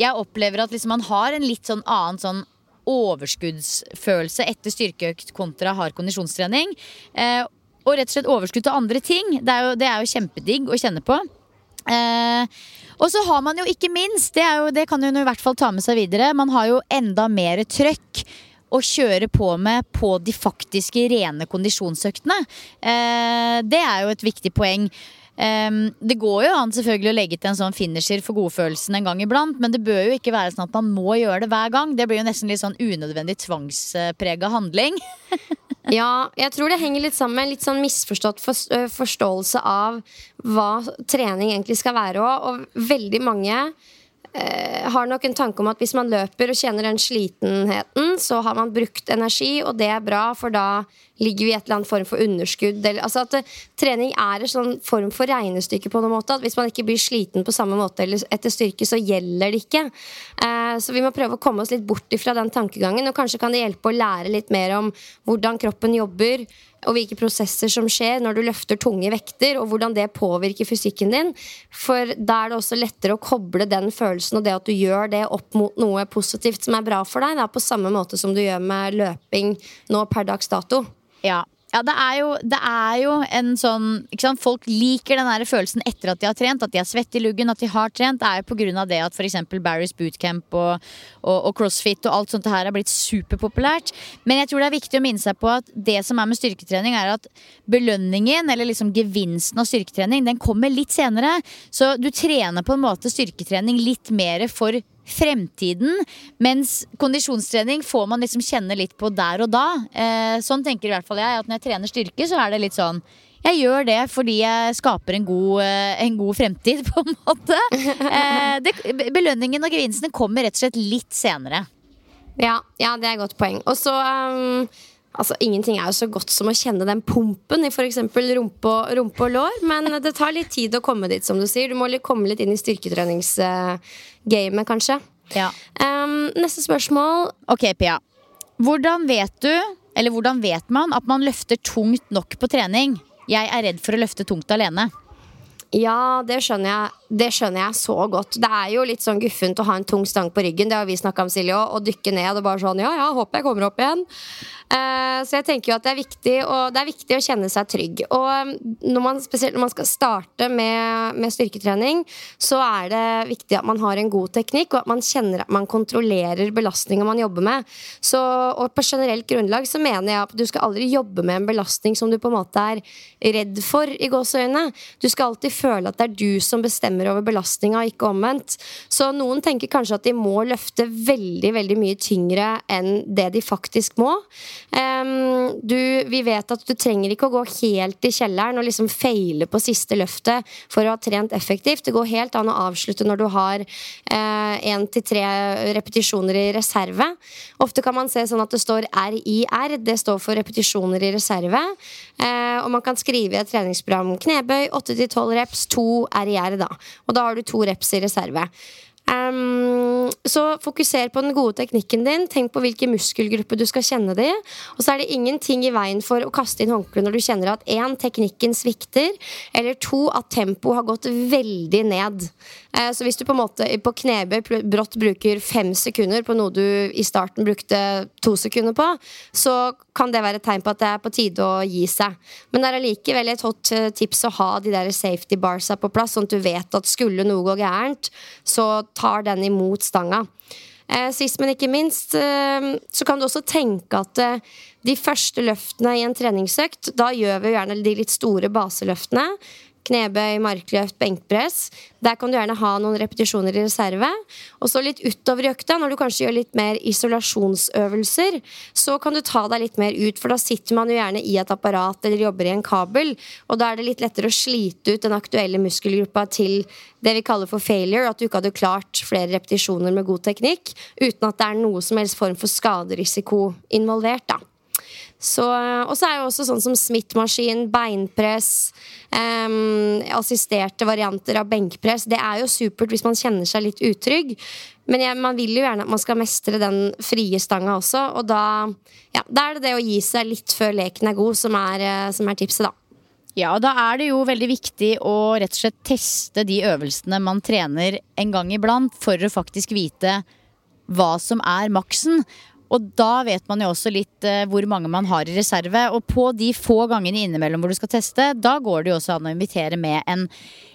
jeg opplever at liksom man har en litt sånn annen sånn overskuddsfølelse etter styrkeøkt kontra hard kondisjonstrening. Eh, og rett og slett overskudd til andre ting. Det er jo, det er jo kjempedigg å kjenne på. Eh, og så har man jo ikke minst, det, jo, det kan hun i hvert fall ta med seg videre, man har jo enda mer trøkk å kjøre på med på de faktiske rene kondisjonsøktene. Eh, det er jo et viktig poeng. Um, det går jo an selvfølgelig å legge til en sånn finisher for godfølelsen en gang iblant, men det bør jo ikke være sånn at man må gjøre det hver gang. Det blir jo nesten litt sånn unødvendig tvangsprega handling. Ja, jeg tror det henger litt sammen med en litt sånn misforstått forståelse av hva trening egentlig skal være òg. Og veldig mange har nok en tanke om at hvis man løper og kjenner den slitenheten, så har man brukt energi, og det er bra, for da ligger vi i et eller annet form for underskudd. Altså at eh, trening er en sånn form for regnestykke på noen måte. At hvis man ikke blir sliten på samme måte eller etter styrke, så gjelder det ikke. Eh, så vi må prøve å komme oss litt bort ifra den tankegangen, og kanskje kan det hjelpe å lære litt mer om hvordan kroppen jobber og hvilke prosesser som skjer når du løfter tunge vekter, og hvordan det påvirker fysikken din. For da er det også lettere å koble den følelsen og det at du gjør det opp mot noe positivt som er bra for deg, da, på samme måte som du gjør med løping nå per dags dato. Ja, Ja, det er jo, det er jo en sånn ikke sant? Folk liker den der følelsen etter at de har trent. At de har svett i luggen, at de har trent. Det er jo av det at f.eks. Barry's bootcamp og, og, og, crossfit og alt sånt her er blitt superpopulært. Men jeg tror det er viktig å minne seg på at det som er med styrketrening, er at belønningen, eller liksom gevinsten av styrketrening, den kommer litt senere. Så du trener på en måte styrketrening litt mer for fremtiden. Mens kondisjonstrening får man liksom kjenne litt på der og da. Eh, sånn tenker i hvert fall jeg. At når jeg trener styrke, så er det litt sånn jeg gjør det fordi jeg skaper en god, eh, en god fremtid, på en måte. Eh, det, belønningen og gevinstene kommer rett og slett litt senere. Ja, ja det er et godt poeng. Og så um Altså, Ingenting er jo så godt som å kjenne den pumpen i f.eks. Rumpe, rumpe og lår. Men det tar litt tid å komme dit, som du sier. Du må komme litt inn i styrketreningsgamet, kanskje. Ja. Um, neste spørsmål. Ok, Pia. Hvordan vet du, eller hvordan vet man, at man løfter tungt nok på trening? Jeg er redd for å løfte tungt alene. Ja, det skjønner, jeg, det skjønner jeg så godt. Det er jo litt sånn guffent å ha en tung stang på ryggen. Det har vi snakka om, Silje, og dykke ned og bare sånn Ja, ja, håper jeg kommer opp igjen. Uh, så jeg tenker jo at det er viktig, og det er viktig å kjenne seg trygg. Og um, når man, spesielt når man skal starte med, med, styrketrening, så er det viktig at man har en god teknikk, og at man kjenner at man kontrollerer belastninga man jobber med. Så, og på generelt grunnlag så mener jeg at du skal aldri jobbe med en belastning som du på en måte er redd for, i gåseøynene. Du skal alltid føle at det er du som bestemmer over belastninga, ikke omvendt. Så noen tenker kanskje at de må løfte veldig, veldig mye tyngre enn det de faktisk må. Um, du, vi vet at du trenger ikke å gå helt i kjelleren og liksom feile på siste løftet for å ha trent effektivt. Det går helt an å avslutte når du har én uh, til tre repetisjoner i reserve. Ofte kan man se sånn at det står RIR. Det står for repetisjoner i reserve. Uh, og man kan skrive i et treningsprogram knebøy 8-12 reps, to RIR, da. Og da har du to reps i reserve. Um, så fokuser på den gode teknikken din. Tenk på hvilke muskelgrupper du skal kjenne det i. Og så er det ingenting i veien for å kaste inn håndkleet når du kjenner at én, teknikken svikter, eller to, at tempoet har gått veldig ned. Uh, så hvis du på en måte på knebøy brått bruker fem sekunder på noe du i starten brukte to sekunder på, så kan det være et tegn på at det er på tide å gi seg. Men det er allikevel et hot eh, tips å ha de der safety barsa på plass, sånn at du vet at skulle noe gå gærent, så tar den imot stanga. Eh, sist, men ikke minst, eh, så kan du også tenke at eh, de første løftene i en treningsøkt, da gjør vi gjerne de litt store baseløftene. Knebøy, markløft, benkpress. Der kan du gjerne ha noen repetisjoner i reserve. Og så litt utover i økta, når du kanskje gjør litt mer isolasjonsøvelser, så kan du ta deg litt mer ut, for da sitter man jo gjerne i et apparat eller jobber i en kabel, og da er det litt lettere å slite ut den aktuelle muskelgruppa til det vi kaller for failure, at du ikke hadde klart flere repetisjoner med god teknikk, uten at det er noe som helst form for skaderisiko involvert. da. Og så er jo også sånn som Smith-maskin, beinpress, um, assisterte varianter av benkpress. Det er jo supert hvis man kjenner seg litt utrygg. Men jeg, man vil jo gjerne at man skal mestre den frie stanga også. Og da, ja, da er det det å gi seg litt før leken er god, som er, eh, som er tipset, da. Ja, og da er det jo veldig viktig å rett og slett teste de øvelsene man trener en gang iblant, for å faktisk vite hva som er maksen. Og da vet man jo også litt uh, hvor mange man har i reserve. Og på de få gangene innimellom hvor du skal teste, da går det jo også an å invitere med en,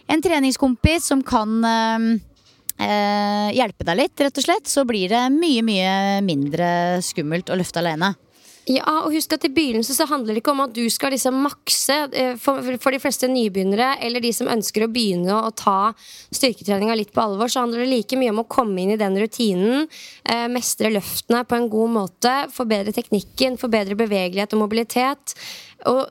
en treningskompis som kan uh, uh, hjelpe deg litt, rett og slett. Så blir det mye, mye mindre skummelt å løfte alene. Ja, og husk at I begynnelsen så handler det ikke om at du skal liksom makse. Eh, for, de fleste nybegynnere eller de som ønsker å begynne å ta styrketreninga litt på alvor, så handler det like mye om å komme inn i den rutinen, eh, mestre løftene på en god måte, forbedre teknikken, forbedre bevegelighet og mobilitet. Og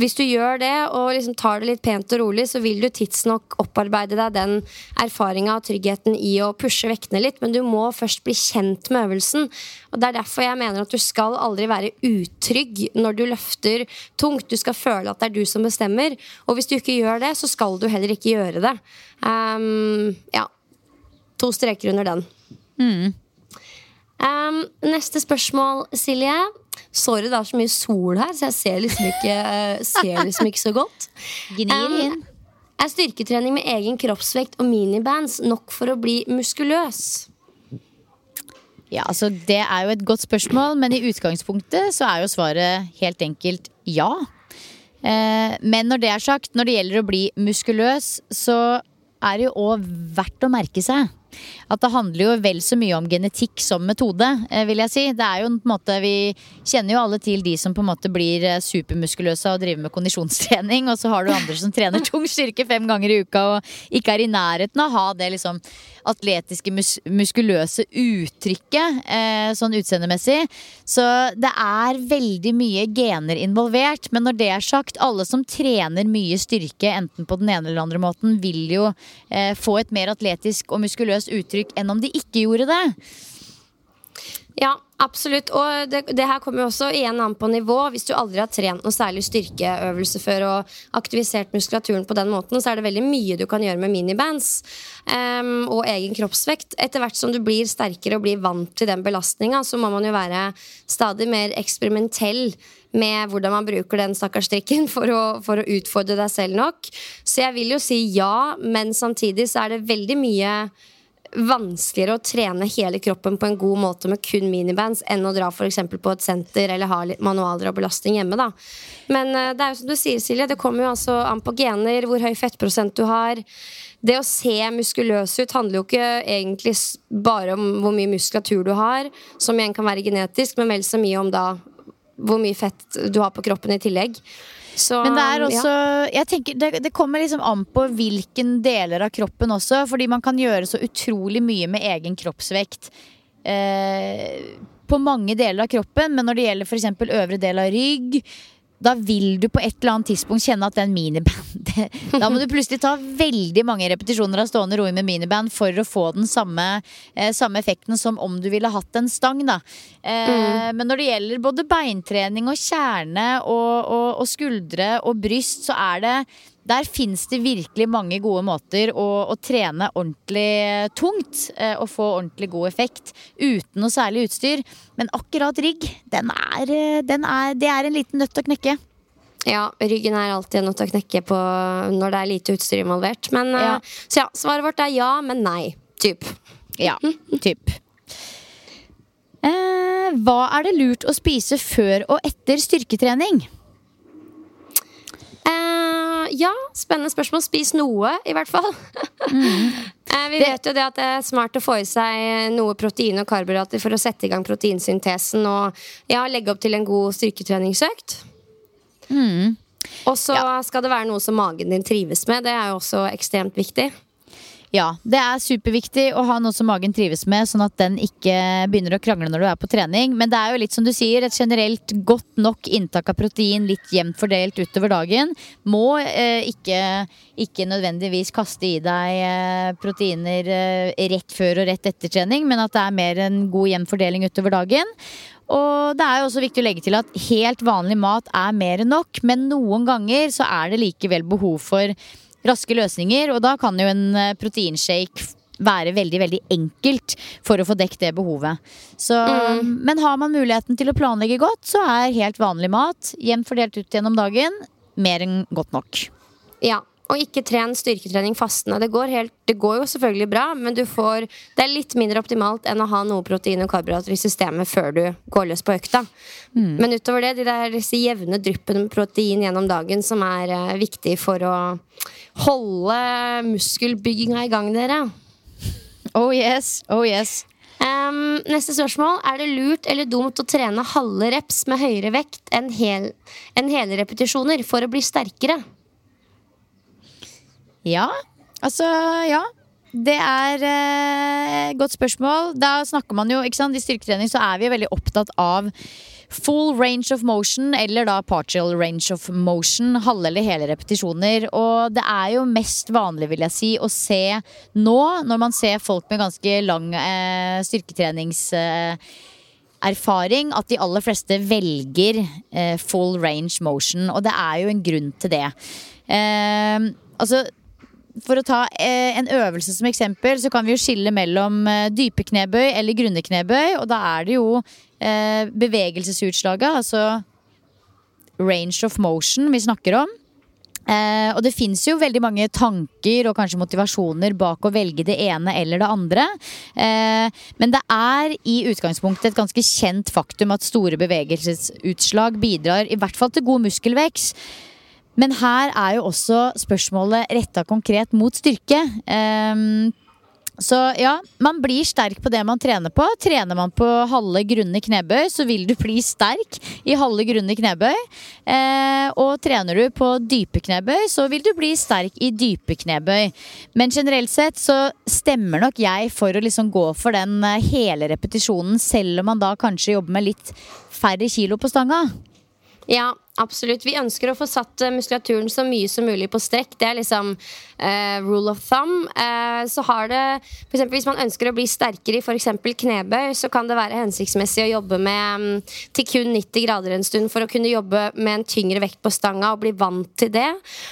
hvis du gjør det og liksom tar det litt pent og rolig, så vil du tidsnok opparbeide deg den erfaringa og tryggheten i å pushe vektene litt, men du må først bli kjent med øvelsen. Og Det er derfor jeg mener at du skal aldri være utrygg når du løfter tungt. Du skal føle at det er du som bestemmer. Og hvis du ikke gjør det, så skal du heller ikke gjøre det. Um, ja. To streker under den. Mm. Um, neste spørsmål, Silje. Sorry, det er så mye sol her, så jeg ser liksom ikke, ser liksom ikke så godt. Gnir Um, er styrketrening med egen kroppsvekt og minibands nok for å bli muskuløs? Ja, altså Det er jo et godt spørsmål, men i utgangspunktet så er jo svaret helt enkelt ja. Eh, men når det er sagt, når det gjelder å bli muskuløs, så er det jo òg verdt å merke seg at det handler jo vel så mye om genetikk som metode, eh, vil jeg si. Det er jo en måte, Vi kjenner jo alle til de som på en måte blir eh, supermuskuløse og driver med kondisjonstrening, og så har du andre som trener tung styrke fem ganger i uka og ikke er i nærheten av å ha det liksom atletiske, mus muskuløse uttrykket eh, sånn utseendemessig. Så det er veldig mye gener involvert. Men når det er sagt, alle som trener mye styrke, enten på den ene eller andre måten, vil jo eh, få et mer atletisk og muskuløst uttrykk enn om de ikke gjorde det. Ja, absolutt. Og det, det, her kommer jo også igjen an på nivå. Hvis du aldri har trent noe særlig styrkeøvelse før og aktivisert muskulaturen på den måten, så er det veldig mye du kan gjøre med minibands um, og egen kroppsvekt. Etter hvert som du blir sterkere og blir vant til den belastninga, så må man jo være stadig mer eksperimentell med hvordan man bruker den stakkars strikken for å, for å utfordre deg selv nok. Så jeg vil jo si ja, men samtidig så er det veldig mye vanskeligere å trene hele kroppen på en god måte med kun minibands enn å dra for på et senter eller ha litt manualer og belastning hjemme. Da. Men uh, det er jo som du sier, Silje, det kommer jo altså an på gener, hvor høy fettprosent du har. Det å se muskuløs ut handler jo ikke egentlig bare om hvor mye muskulatur du har, som igjen kan være genetisk, men vel så mye om da hvor mye fett du har på kroppen i tillegg. Så, Men det er også jeg tenker, det, det, kommer liksom an på hvilken deler av kroppen også. Fordi man kan gjøre så utrolig mye med egen kroppsvekt. Eh, på mange deler av kroppen, men når det gjelder f.eks. øvre del av rygg, da vil du på et eller annet tidspunkt kjenne at den miniband Da må du plutselig ta veldig mange repetisjoner av stående roing med miniband for å få den samme, eh, samme effekten som om du ville hatt en stang. Da. Eh, mm. Men når det gjelder både beintrening og kjerne og, og, og skuldre og bryst, så er det der fins det virkelig mange gode måter å, å trene ordentlig tungt eh, og få ordentlig god effekt uten noe særlig utstyr. Men akkurat rygg, den er, eh, den er, det er en liten nøtt å knekke. Ja, ryggen er alltid en nøtt å knekke på når det er lite utstyr involvert. Men, eh, ja. Så ja, svaret vårt er ja, men nei. Typ. Ja, typ. Eh, hva er det lurt å spise før og etter styrketrening? Uh, ja, spennende spørsmål. Spis noe, i hvert fall. Mm. uh, vi vet jo det at det er smart å få i seg noe protein og karbohydrater for å sette i gang proteinsyntesen og ja, legge opp til en god styrketreningsøkt. Mm. Og så ja. skal det være noe som magen din trives med. Det er jo også ekstremt viktig. Ja, det er superviktig å ha noe som magen trives med, sånn at den ikke begynner å krangle når du er på trening. Men det er jo litt som du sier, et generelt godt nok inntak av protein litt jevnt fordelt utover dagen. Må eh, ikke, ikke, nødvendigvis kaste i deg eh, proteiner eh, rett før og rett etter trening, men at det er mer en god jevn fordeling utover dagen. Og det er jo også viktig å legge til at helt vanlig mat er mer enn nok, men noen ganger så er det likevel behov for raske løsninger. Og da kan jo en eh, proteinshake være veldig veldig enkelt for å få dekket det behovet. Så, mm. Men har man muligheten til å planlegge godt, så er helt vanlig mat jevnt fordelt ut gjennom dagen mer enn godt nok. Ja, og ikke tren styrketrening fastende. Det går, helt, det går jo selvfølgelig bra, men får, det er litt mindre optimalt enn å ha noe protein og karbohydrater i systemet før du går løs på økta. Mm. Men utover det, de der, disse jevne dryppene med protein gjennom dagen som er uh, viktig for å holde muskelbygginga i gang, dere. Oh yes, oh yes. Um, neste spørsmål. Er det lurt eller dumt å trene halve reps med høyere vekt enn, hel, enn hele repetisjoner for å bli sterkere? Ja. Altså, ja. Det er eh, godt spørsmål. Da snakker man jo, ikke sant, I styrketrening så er vi veldig opptatt av full range of motion, eller da partial range of motion. Halve eller hele repetisjoner. Og det er jo mest vanlig, vil jeg si, å se nå, når man ser folk med ganske lang eh, styrketrenings... Eh, erfaring at de aller fleste velger eh, full range motion, og det er jo en grunn til det. Eh, altså for å ta eh, en øvelse som eksempel, så kan vi jo skille mellom eh, dype knebøy eller grunne knebøy. Og da er det jo eh, bevegelsesutslaget, altså range of motion, vi snakker om. Og det fins jo veldig mange tanker og kanskje motivasjoner bak å velge det ene eller det andre. Men det er i utgangspunktet et ganske kjent faktum at store bevegelsesutslag bidrar i hvert fall til god muskelvekst. Men her er jo også spørsmålet retta konkret mot styrke. Um, så ja, man blir sterk på det man trener på. Trener man på halve grunne knebøy, så vil du bli sterk i halve grunne knebøy. Eh, og trener du på dype knebøy, så vil du bli sterk i dype knebøy. Men generelt sett så stemmer nok jeg for å liksom gå for den eh, hele repetisjonen, selv om man da kanskje jobber med litt færre kilo på stanga. Ja, absolutt. Vi ønsker å få satt eh, muskulaturen så mye som mulig på strekk. Det er liksom uh, rule of thumb. Uh, så har det for eksempel, Hvis man ønsker å bli sterkere i f.eks. knebøy, så kan det være hensiktsmessig å jobbe med um, til kun 90 grader en stund for å kunne jobbe med en tyngre vekt på stanga og bli vant til det.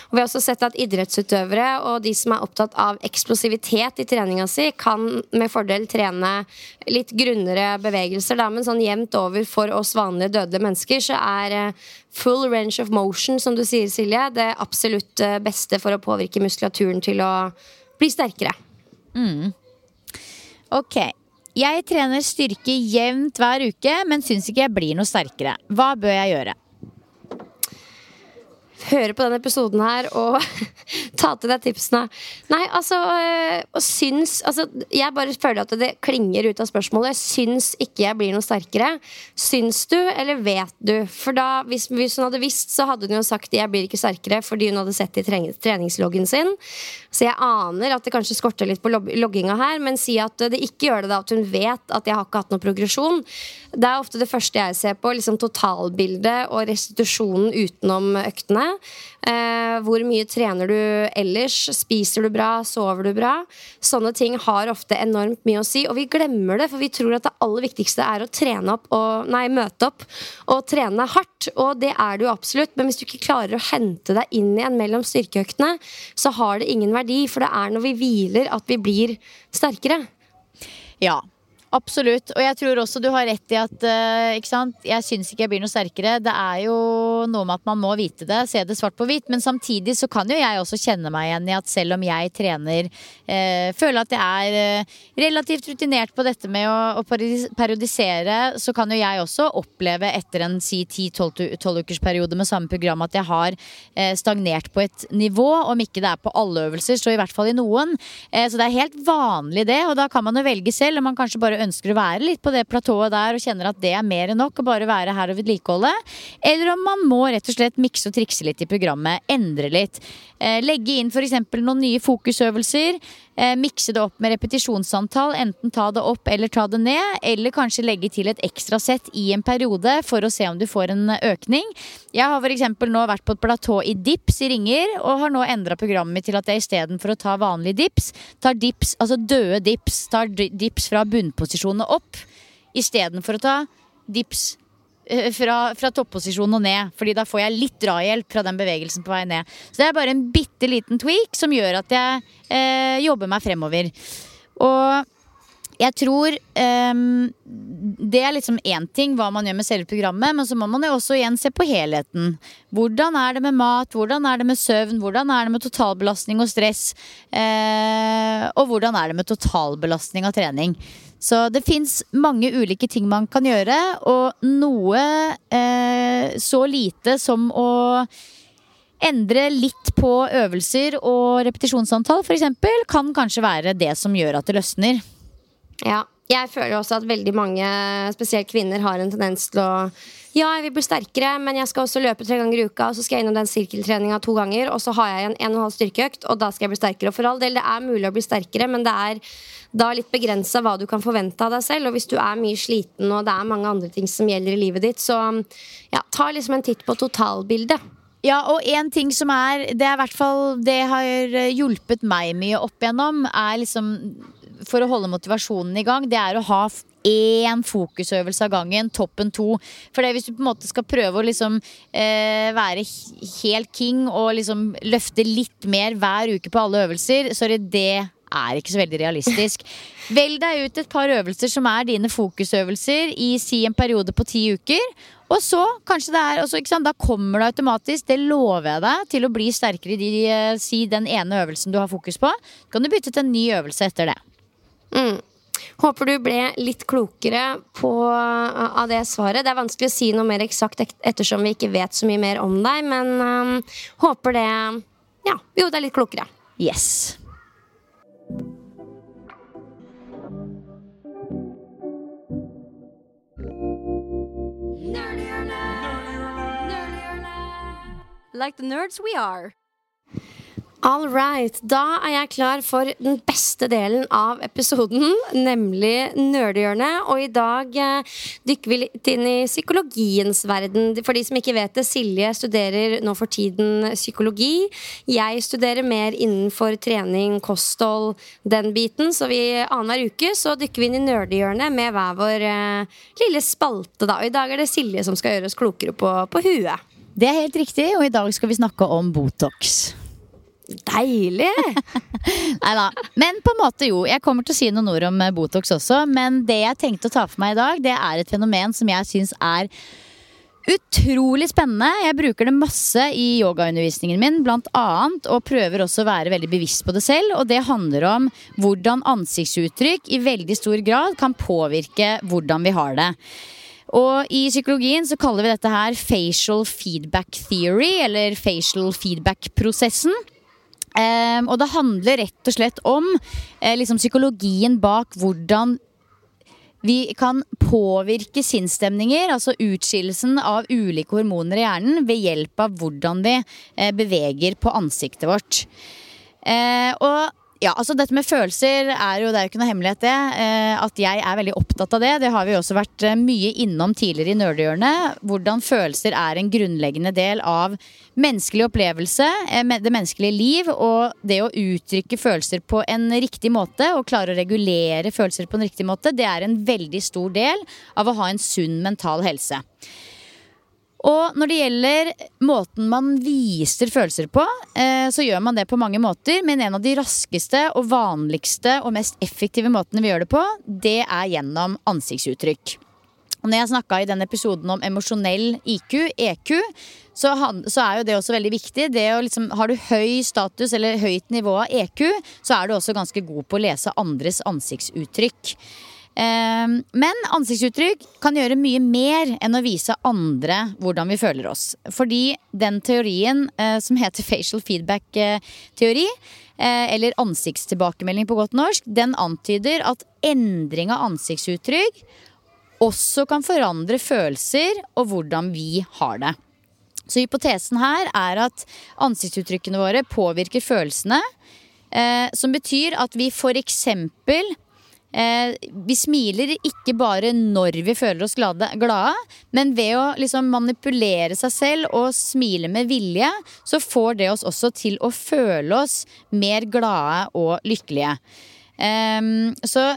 Og vi har også sett at idrettsutøvere og de som er opptatt av eksplosivitet i treninga si, kan med fordel trene litt grunnere bevegelser, da, men sånn jevnt over for oss vanlige døde mennesker så er uh, full range of motion, som du sier, Silje, det absolutt eh, beste for å påvirke muskulaturen til å bli sterkere. Mm. Ok. Jeg trener styrke jevnt hver uke, men syns ikke jeg blir noe sterkere. Hva bør jeg gjøre? Høre på denne episoden her og ta til deg tipsene. Nei, altså øh, Og syns altså, Jeg bare føler at det klinger ut av spørsmålet. Syns ikke jeg blir noe sterkere. Syns du, eller vet du? For da, hvis, hvis hun hadde visst, så hadde hun jo sagt 'jeg blir ikke sterkere' fordi hun hadde sett det i treningsloggen sin. Så jeg aner at det kanskje skorter litt på logginga her, men si at det ikke gjør det da at hun vet at jeg har ikke hatt noen progresjon. Det er ofte det første jeg ser på. liksom Totalbildet og restitusjonen utenom øktene. Eh, hvor mye trener du ellers? Spiser du bra? Sover du bra? Sånne ting har ofte enormt mye å si, og vi glemmer det, for vi tror at det aller viktigste er å trene opp og, nei, møte opp og trene hardt. Og det er det jo absolutt, men hvis du ikke klarer å hente deg inn igjen mellom styrkeøktene, så har det ingen verdi, for det er når vi hviler at vi blir sterkere. Ja, Absolutt. Og jeg tror også du har rett i at uh, ikke sant? jeg syns ikke jeg blir noe sterkere. Det er jo noe med at man må vite det, se det svart på hvitt. Men samtidig så kan jo jeg også kjenne meg igjen i at selv om jeg trener, uh, føler at jeg er uh, relativt rutinert på dette med å, å, periodisere, så kan jo jeg også oppleve etter en si 10-12 ukers periode med samme program at jeg har stagnert på et nivå. Om ikke det er på alle øvelser, så i hvert fall i noen. så det er helt vanlig det, og da kan man jo velge selv. om man kanskje bare ønsker å være litt på det platået der og kjenner at det er mer enn nok å bare være her og vedlikeholde. Eller om man må rett og slett mikse og trikse litt i programmet. Endre litt. Eh, legge inn f.eks. noen nye fokusøvelser. Eh, mikse det opp med repetisjonsantall. Enten ta det opp eller ta det ned. Eller kanskje legge til et ekstra sett i en periode for å se om du får en økning. Jeg har f.eks. nå vært på et platå i dips i ringer, og har nå endra programmet mitt til at jeg istedenfor å ta vanlig dips, tar dips, altså døde dips, tar dips fra bunnposisjonene opp istedenfor å ta dips fra, fra topposisjon og ned. Fordi da får jeg litt drahjelp fra den bevegelsen på vei ned. Så det er bare en bitte liten tweak som gjør at jeg eh, jobber meg fremover. Og jeg tror um, Det er liksom én ting hva man gjør med selve programmet, men så må man jo også igjen se på helheten. Hvordan er det med mat, hvordan er det med søvn, hvordan er det med totalbelastning og stress? Uh, og hvordan er det med totalbelastning av trening? Så det fins mange ulike ting man kan gjøre, og noe eh, så lite som å endre litt på øvelser og repetisjonsantall f.eks. kan kanskje være det som gjør at det løsner. Ja, jeg føler også at veldig mange, spesielt kvinner, har en tendens til å ja, jeg vil bli sterkere, men jeg skal også løpe tre ganger i uka. Og så skal jeg innom den sirkeltreninga to ganger, og så har jeg en en og en halv styrkeøkt, og da skal jeg bli sterkere. Og for all del, det er mulig å bli sterkere, men det er da litt begrensa hva du kan forvente av deg selv. Og hvis du er mye sliten, og det er mange andre ting som gjelder i livet ditt, så ja, ta liksom en titt på totalbildet. Ja, og en ting som er Det er hvert fall Det har hjulpet meg mye opp igjennom, er liksom For å holde motivasjonen i gang, det er å ha én fokusøvelse av gangen, toppen to. For det, hvis du på en måte skal prøve å liksom eh, være helt king og liksom løfte litt mer hver uke på alle øvelser, så er det er ikke så veldig realistisk. Velg deg ut et par øvelser som er dine fokusøvelser i si en periode på ti uker. Og så, kanskje det er, også, ikke sant, da kommer det automatisk, det lover jeg deg, til å bli sterkere i de, eh, si den ene øvelsen du har fokus på. Så kan du bytte til en ny øvelse etter det. Mm. Håper du ble litt klokere på, av det svaret. Det er vanskelig å si noe mer eksakt ettersom vi ikke vet så mye mer om deg, men um, håper det Ja, jo, det er litt klokere. Yes. Like the nerds we are. All right. Da er jeg klar for den beste delen av episoden, nemlig Nerdehjørnet. Og i dag eh, dykker vi litt inn i psykologiens verden. For de som ikke vet det, Silje studerer nå for tiden psykologi. Jeg studerer mer innenfor trening, kosthold, den biten. Så vi annenhver uke så dykker vi inn i Nerdehjørnet med hver vår eh, lille spalte, da. Og i dag er det Silje som skal gjøre oss klokere på, på huet. Det er helt riktig, og i dag skal vi snakke om Botox. Deilig! Nei da. Men på en måte jo. Jeg kommer til å si noen ord om eh, Botox også. Men det jeg tenkte å ta for meg i dag, det er et fenomen som jeg syns er utrolig spennende. Jeg bruker det masse i yogaundervisningen min, blant annet, og prøver også å være veldig bevisst på det selv. Og det handler om hvordan ansiktsuttrykk i veldig stor grad kan påvirke hvordan vi har det. Og i psykologien så kaller vi dette her facial feedback theory, eller facial feedback-prosessen. Um, og det handler rett og slett om eh, liksom psykologien bak hvordan vi kan påvirke sinnsstemninger, altså utskillelsen av ulike hormoner i hjernen, ved hjelp av hvordan vi eh, beveger på ansiktet vårt. Eh, og ja, altså dette med følelser er jo, det er jo ikke noe hemmelighet, det. Eh, at jeg er veldig opptatt av det. Det har vi også vært eh, mye innom tidligere i Nerdehjørnet. Hvordan følelser er en grunnleggende del av menneskelig opplevelse, eh, det menneskelige liv. Og det å uttrykke følelser på en riktig måte, og klare å regulere følelser på en riktig måte, det er en veldig stor del av å ha en sunn mental helse. Og når det gjelder måten man viser følelser på, eh, så gjør man det på mange måter. Men en av de raskeste og vanligste og mest effektive måtene vi gjør det på, det er gjennom ansiktsuttrykk. Og når jeg snakka i den episoden om emosjonell IQ, EQ, så, er jo det også veldig viktig. Liksom, har du høy status eller høyt nivå av EQ, så er du også ganske god på å lese andres ansiktsuttrykk. Ehm, men ansiktsuttrykk kan gjøre mye mer enn å vise andre hvordan vi føler oss. Fordi den teorien eh, som heter facial feedback-teori, eh, eller ansiktstilbakemelding på godt norsk, den antyder at endring av ansiktsuttrykk også kan forandre følelser og hvordan vi har det. Så hypotesen her er at ansiktsuttrykkene våre påvirker følelsene. Eh, som betyr at vi f.eks. Eh, vi smiler ikke bare når vi føler oss glade, glade men ved å liksom manipulere seg selv og smile med vilje, så får det oss også til å føle oss mer glade og lykkelige. Eh, så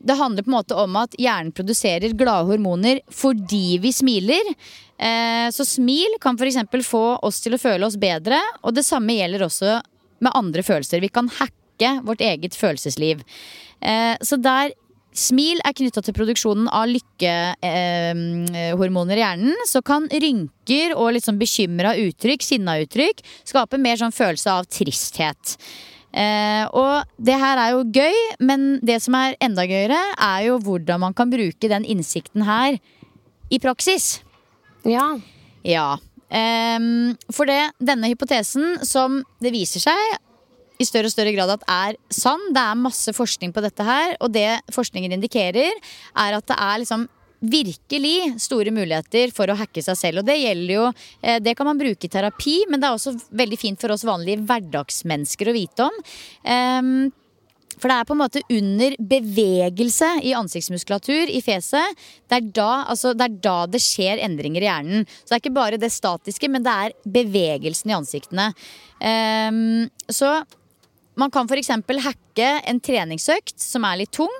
det handler på en måte om at hjernen produserer glade hormoner fordi vi smiler. Eh, så smil kan f.eks. få oss til å føle oss bedre, og det samme gjelder også med andre følelser. Vi kan hacke vårt eget følelsesliv. Eh, så der Smil er knytta til produksjonen av lykkehormoner eh, i hjernen. Så kan rynker og litt sånn bekymra uttrykk, sinna uttrykk, skape mer sånn følelse av tristhet. Eh, og det her er jo gøy, men det som er enda gøyere, er jo hvordan man kan bruke den innsikten her i praksis. Ja. Ja. Eh, for det, denne hypotesen, som det viser seg i større og større grad at er sann. Det er masse forskning på dette her, og det forskningen indikerer, er at det er liksom virkelig store muligheter for å hacke seg selv. Og det gjelder jo eh, Det kan man bruke i terapi, men det er også veldig fint for oss vanlige hverdagsmennesker å vite om. Um, for det er på en måte under bevegelse i ansiktsmuskulatur i fjeset. Det er, da, altså, det er da det skjer endringer i hjernen. Så det er ikke bare det statiske, men det er bevegelsen i ansiktene. Um, så man kan f.eks. hacke en treningsøkt som er litt tung,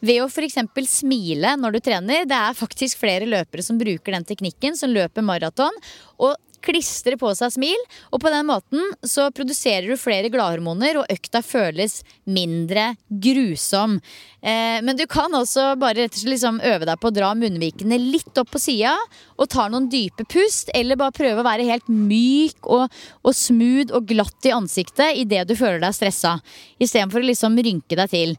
ved å f.eks. smile når du trener. Det er faktisk flere løpere som bruker den teknikken, som løper maraton. Og klistrer på seg smil, og på den måten så produserer du flere gladhormoner, og økta føles mindre grusom. Eh, men du kan også bare rett og slett liksom øve deg på å dra munnvikene litt opp på sida, og ta noen dype pust, eller bare prøve å være helt myk og, og smooth og glatt i ansiktet idet du føler deg stressa, istedenfor å liksom rynke deg til.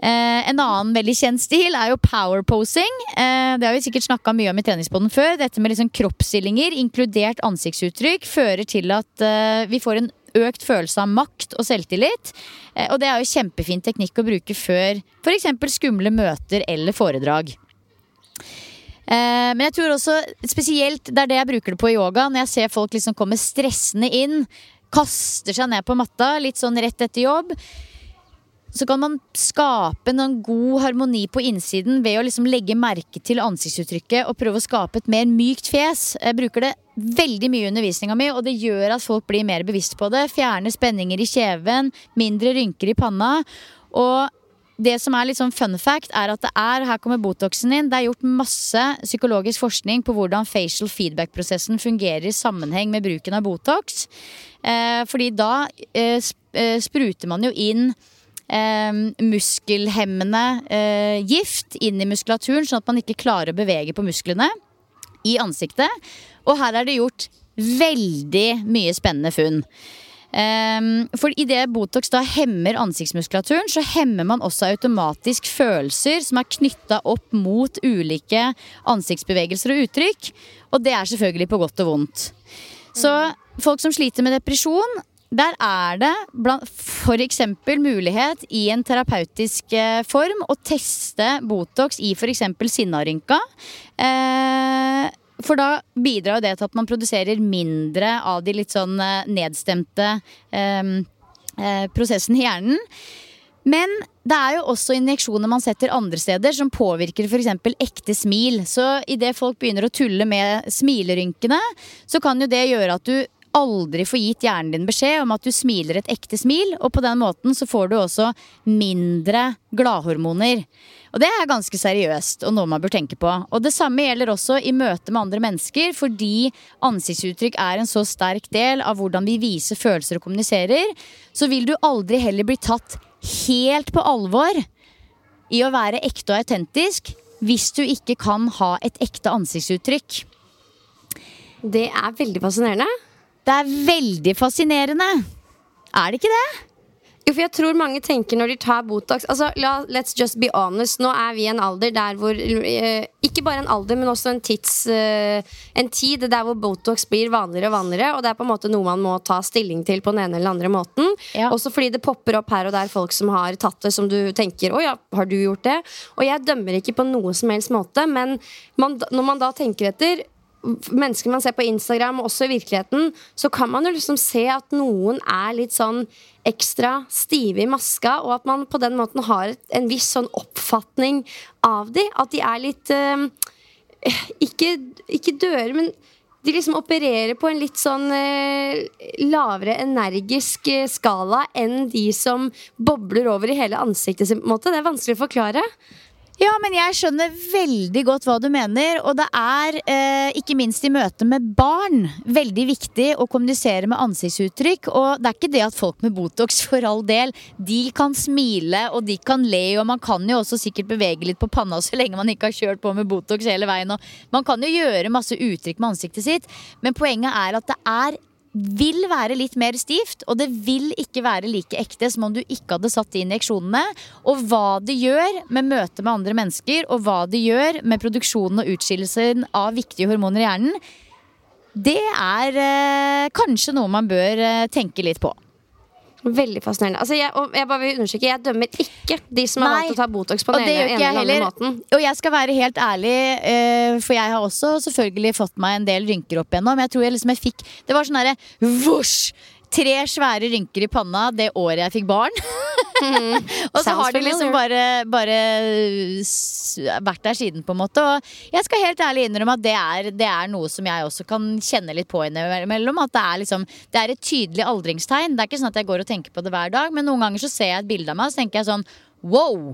Eh, en annen veldig kjent stil er jo power posing. Eh, det har vi sikkert snakka mye om i Treningsboden før. Dette med liksom kroppsstillinger, inkludert ansiktsuttrykk, fører til at eh, vi får en økt følelse av makt og selvtillit. Eh, og det er jo kjempefin teknikk å bruke før f.eks. skumle møter eller foredrag. Eh, men jeg tror også spesielt det er det jeg bruker det på i yoga. Når jeg ser folk liksom komme stressende inn, kaster seg ned på matta litt sånn rett etter jobb så kan man skape en god harmoni på innsiden ved å liksom legge merke til ansiktsuttrykket og prøve å skape et mer mykt fjes. Jeg bruker det veldig mye i undervisninga mi, og det gjør at folk blir mer bevisst på det. Fjerner spenninger i kjeven, mindre rynker i panna. Og det som er litt sånn fun fact, er at det er her kommer Botoxen inn. Det er gjort masse psykologisk forskning på hvordan facial feedback-prosessen fungerer i sammenheng med bruken av Botox. Eh, fordi da eh, eh spruter man jo inn muskelhemmende eh, gift inn i muskulaturen, sånn at man ikke klarer å bevege på musklene i ansiktet. Og her er det gjort veldig mye spennende funn. Um, for idet Botox da hemmer ansiktsmuskulaturen, så hemmer man også automatisk følelser som er knytta opp mot ulike ansiktsbevegelser og uttrykk. Og det er selvfølgelig på godt og vondt. Så folk som sliter med depresjon, der er det f.eks. mulighet i en terapeutisk eh, form å teste Botox i f.eks. sinnarynka. Eh, for da bidrar jo det til at man produserer mindre av de litt sånn eh, nedstemte prosessene i hjernen. Men det er jo også injeksjoner man setter andre steder som påvirker f.eks. ekte smil. Så idet folk begynner å tulle med smilerynkene, så kan jo det gjøre at du aldri få gitt hjernen din beskjed om at du smiler et ekte smil, og på den måten så får du også mindre gladhormoner. Og det er ganske seriøst og noe man bør tenke på. Og det samme gjelder også i møte med andre mennesker, fordi ansiktsuttrykk er en så sterk del av hvordan vi viser følelser og kommuniserer, så vil du aldri heller bli tatt helt på alvor i å være ekte og autentisk hvis du ikke kan ha et ekte ansiktsuttrykk. Det er veldig fascinerende. Det er veldig fascinerende. Er det ikke det? Jo, for jeg tror mange tenker når de tar Botox altså, la, Let's just be honest. Nå er vi i en alder der hvor eh, Ikke bare en alder, men også en tids eh, En tid der hvor Botox blir vanligere og vanligere. Og det er på en måte noe man må ta stilling til på den ene eller andre måten. Ja. Også fordi det popper opp her og der folk som har tatt det, som du tenker Å ja, har du gjort det? Og jeg dømmer ikke på noe som helst måte, men man, når man da tenker etter mennesker man ser på Instagram, og også i virkeligheten, så kan man jo liksom se at noen er litt sånn ekstra stive i maska, og at man på den måten har en viss sånn oppfatning av de. At de er litt uh, ikke, ikke døre, men de liksom opererer på en litt sånn eh, lavere energisk eh, skala enn de som bobler over i hele ansiktet sitt. Det er vanskelig å forklare. Ja, men jeg skjønner veldig godt hva du mener. Og det er, eh, ikke minst i møte med barn, veldig viktig å kommunisere med ansiktsuttrykk. Og det er ikke det at folk med Botox, for all del, de kan smile og de kan le. Og man kan jo også sikkert bevege litt på panna så lenge man ikke har kjørt på med Botox hele veien. Og man kan jo gjøre masse uttrykk med ansiktet sitt, men poenget er at det er vil være litt mer stivt, og det vil ikke være like ekte som om du ikke hadde satt de injeksjonene. Og hva det gjør med møtet med andre mennesker, og hva det gjør med produksjonen og utskillelsen av viktige hormoner i hjernen, det er eh, kanskje noe man bør eh, tenke litt på. Veldig fascinerende. Altså jeg, jeg, bare vil understreke, jeg dømmer ikke de som har valgt å ta Botox på den ene eller andre måten. Og jeg skal være helt ærlig, uh, for jeg har også selvfølgelig fått meg en del rynker opp igjennom. Jeg tror jeg liksom jeg fikk Det var sånn herre vosj! Tre svære rynker i panna det året jeg fikk barn. Mm. og så har de liksom bare, bare, vært der siden, på en måte. Og jeg skal helt ærlig innrømme at det er, det er noe som jeg også kan kjenne litt på innimellom. At det er, liksom, det er et tydelig aldringstegn. Det er ikke sånn at jeg går og tenker på det hver dag, men noen ganger så ser jeg et bilde av meg og så tenker jeg sånn wow!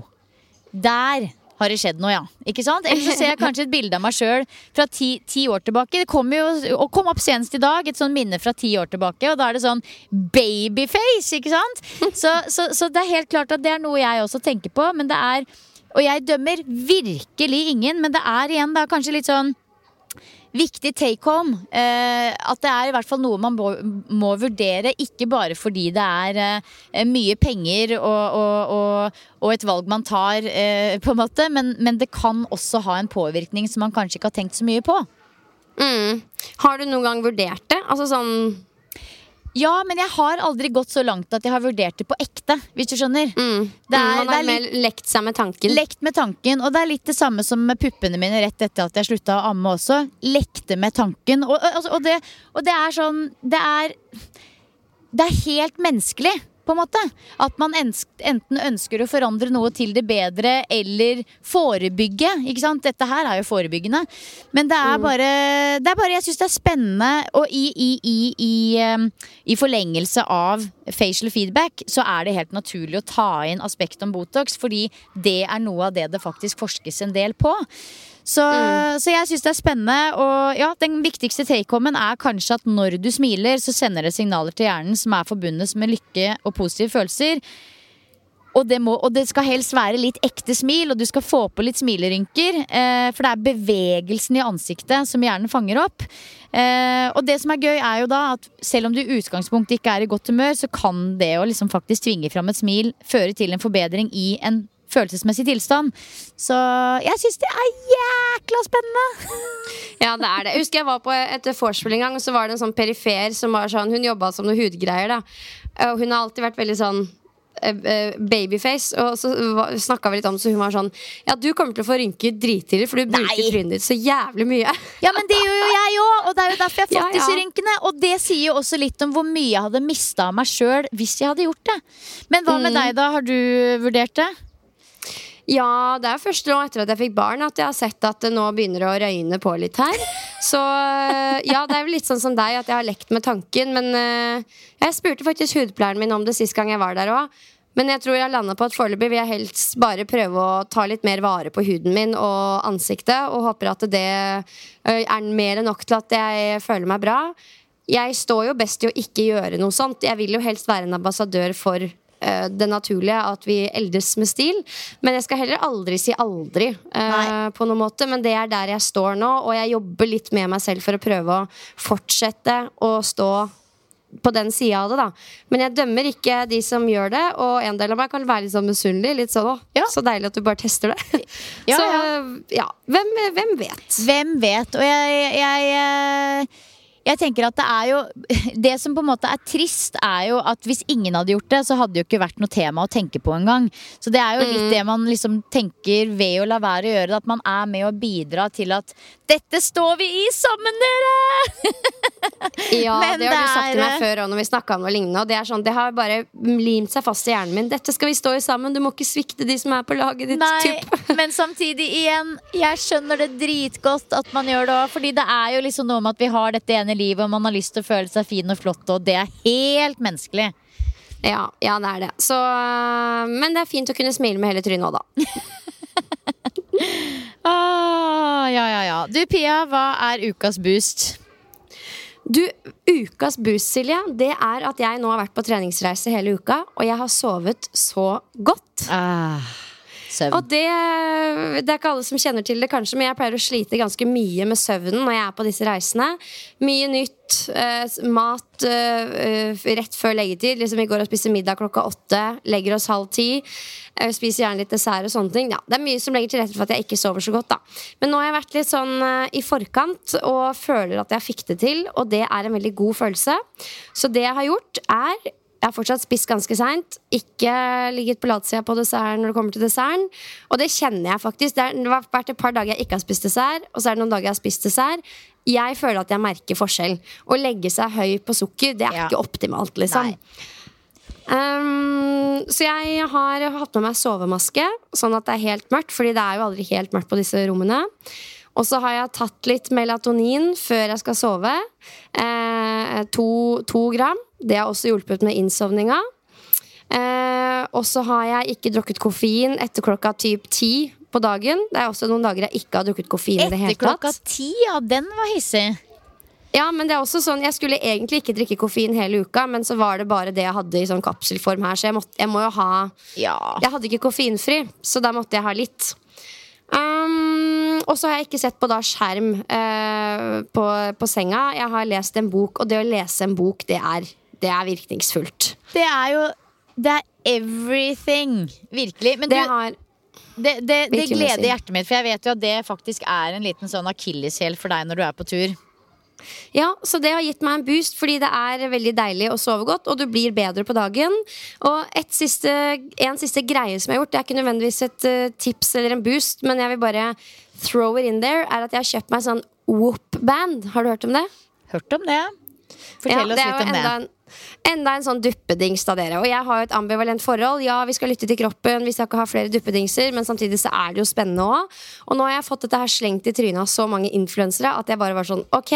Der har det skjedd noe, ja. Ikke sant? Eller så ser jeg kanskje et bilde av meg sjøl fra ti, ti, år tilbake. Det kom jo og kom opp senest i dag, et sånn minne fra ti år tilbake. Og da er det sånn babyface, ikke sant? Så, så, så det er helt klart at det er noe jeg også tenker på. Men det er Og jeg dømmer virkelig ingen, men det er igjen da kanskje litt sånn viktig take home. Eh, at det er i hvert fall noe man må, må vurdere. Ikke bare fordi det er eh, mye penger og, og, og, og, et valg man tar, eh, på en måte. Men, men, det kan også ha en påvirkning som man kanskje ikke har tenkt så mye på. Mm. Har du noen gang vurdert det? Altså sånn ja, men jeg har aldri gått så langt at jeg har vurdert det på ekte. Hvis du skjønner mm. det er, Man har litt, lekt seg med tanken. Lekt med tanken, Og det er litt det samme som med puppene mine rett etter at jeg slutta å amme også. Lekte med tanken. Og, og, og, det, og det er sånn Det er Det er helt menneskelig på en måte. At man enten ønsker å forandre noe til det bedre eller forebygge. Ikke sant? Dette her er jo forebyggende. Men det er mm. bare, det er bare Jeg syns det er spennende, og i, i, i, i, i forlengelse av facial feedback så er det helt naturlig å ta inn aspekt om Botox, fordi det er noe av det det faktisk forskes en del på. Så, mm. så jeg syns det er spennende. Og ja, den viktigste take-homen er kanskje at når du smiler, så sender det signaler til hjernen som er forbundet med lykke og positive følelser. Og det, må, og det, skal helst være litt ekte smil, og du skal få på litt smilerynker. Eh, for det er bevegelsen i ansiktet som hjernen fanger opp. Eh, og det som er gøy, er jo da at selv om du i utgangspunktet ikke er i godt humør, så kan det å liksom faktisk tvinge fram et smil føre til en forbedring i en følelsesmessig tilstand. Så jeg syns det er jækla spennende! ja, det er det. Jeg husker jeg var på et vorspiel en gang, og så var det en sånn perifer som var sånn Hun jobba som noe hudgreier, da. Og hun har alltid vært veldig sånn eh, eh, babyface. Og så snakka vi litt om det, så hun var sånn Ja, du kommer til å få rynker drittidlig, for du Nei. bruker trynet ditt så jævlig mye. Ja, men det gjør jo jeg òg, og det er jo derfor jeg har fått ja, ja. disse rynkene. Og det sier jo også litt om hvor mye jeg hadde mista av meg sjøl hvis jeg hadde gjort det. Men hva med mm. deg, da? Har du vurdert det? Ja, det er først nå etter at jeg fikk barn at jeg har sett at det nå begynner å røyne på litt her. Så eh, ja, det er vel litt sånn som deg at jeg har lekt med tanken. Men uh, jeg spurte faktisk hudpleieren min om det sist gang jeg var der òg. Men jeg tror jeg landa på at foreløpig vil jeg helst bare prøve å ta litt mer vare på huden min og ansiktet. Og håper at det er mer enn nok til at jeg føler meg bra. Jeg står jo best i å ikke gjøre noe sånt. Jeg vil jo helst være en ambassadør for det naturlige at vi eldes med stil. Men jeg skal heller aldri si aldri uh, på noen måte. Men det er der jeg står nå, og jeg jobber litt med meg selv for å prøve å fortsette å stå på den sida av det, da. Men jeg dømmer ikke de som gjør det, og en del av meg kan være litt sånn misunnelig. Litt sånn, ja. Så deilig at du bare tester det. Ja, så ja, hvem, hvem, vet? Hvem vet? Og jeg, jeg, jeg jeg tenker at det er jo Det som på en måte er trist, er jo at hvis ingen hadde gjort det, så hadde det jo ikke vært noe tema å tenke på engang. Så det er jo litt mm. det man liksom tenker ved å la være å gjøre det, at man er med å bidra til at dette står vi i sammen, dere! ja, Men det har du sagt til meg før òg når vi snakka om noe lignende. Og det er sånn, det har bare limt seg fast i hjernen min. Dette skal vi stå i sammen, du må ikke svikte de som er på laget ditt. Nei, men samtidig igjen, jeg skjønner det dritgodt at man gjør det òg. Fordi det er jo liksom noe med at vi har dette ene livet, og man har lyst til å føle seg fin og flott, og det er helt menneskelig. Ja, ja, det er det. Så, men det er fint å kunne smile med hele trynet òg, da. ah, ja, ja, ja. Du Pia, hva er ukas boost? Du, Ukas boost, Silje, det er at jeg nå har vært på treningsreise hele uka, og jeg har sovet så godt. Ah. Søvn. Og det, det, er ikke alle som kjenner til det, kanskje, men jeg pleier å slite ganske mye med søvnen når jeg er på disse reisene. Mye nytt. Eh, mat eh, rett før leggetid. Liksom Vi går og spiser middag klokka åtte. Legger oss halv ti. Eh, spiser gjerne litt dessert og sånne ting. Ja, det er mye som legger til rette for at jeg ikke sover så godt. da Men nå har jeg vært litt sånn eh, i forkant og føler at jeg fikk det til, og det er en veldig god følelse. Så det jeg har gjort, er jeg har fortsatt spist ganske seint. Ikke ligget på latsida på desserten når det kommer til desserten. Og det kjenner jeg faktisk. Det, har vært et par dager jeg ikke har spist dessert, og så er det noen dager jeg har spist dessert. Jeg føler at jeg merker forskjell. Å legge seg høy på sukker, det er ja. ikke optimalt, liksom. Um, så jeg har hatt med meg sovemaske, sånn at det er helt mørkt. Fordi det er jo aldri helt mørkt på disse rommene. Og så har jeg tatt litt melatonin før jeg skal sove. Eh, to, to gram. Det har også hjulpet med innsovninga. Eh, og så har jeg ikke drukket koffein etter klokka typ ti på dagen. Det er også noen dager jeg ikke har drukket koffein i det hele Etter klokka ti, ja, den var hissig. Ja, men det er også sånn Jeg skulle egentlig ikke drikke koffein hele uka, men så var det bare det jeg hadde i sånn kapselform her, så jeg, måtte, jeg må jo ha Ja. Jeg hadde ikke koffeinfri, så da måtte jeg ha litt. Um, og så har jeg ikke sett på da skjerm uh, på, på senga. Jeg har lest en bok, og det å lese en bok, det er, det er virkningsfullt. Det er jo Det er everything. Virkelig. Men Det du, har det, det, det gleder hjertet mitt, for jeg vet jo at det faktisk er en liten sånn akilleshæl for deg når du er på tur. Ja, så det har gitt meg en boost, fordi det er veldig deilig å sove godt, og du blir bedre på dagen. Og et siste, en siste greie som jeg har gjort, det er ikke nødvendigvis et eh, tips eller en boost, men jeg vil bare throw it in there, er at jeg har kjøpt meg sånn Whoop-band. Har du hørt om det? Hørt om det? Fortell Ja, oss det litt om det. En, enda en sånn duppedings da, dere. Og jeg har jo et ambivalent forhold. Ja, vi skal lytte til kroppen, vi skal ikke ha flere duppedingser, men samtidig så er det jo spennende òg. Og nå har jeg fått dette her slengt i trynet av så mange influensere at jeg bare var sånn Ok,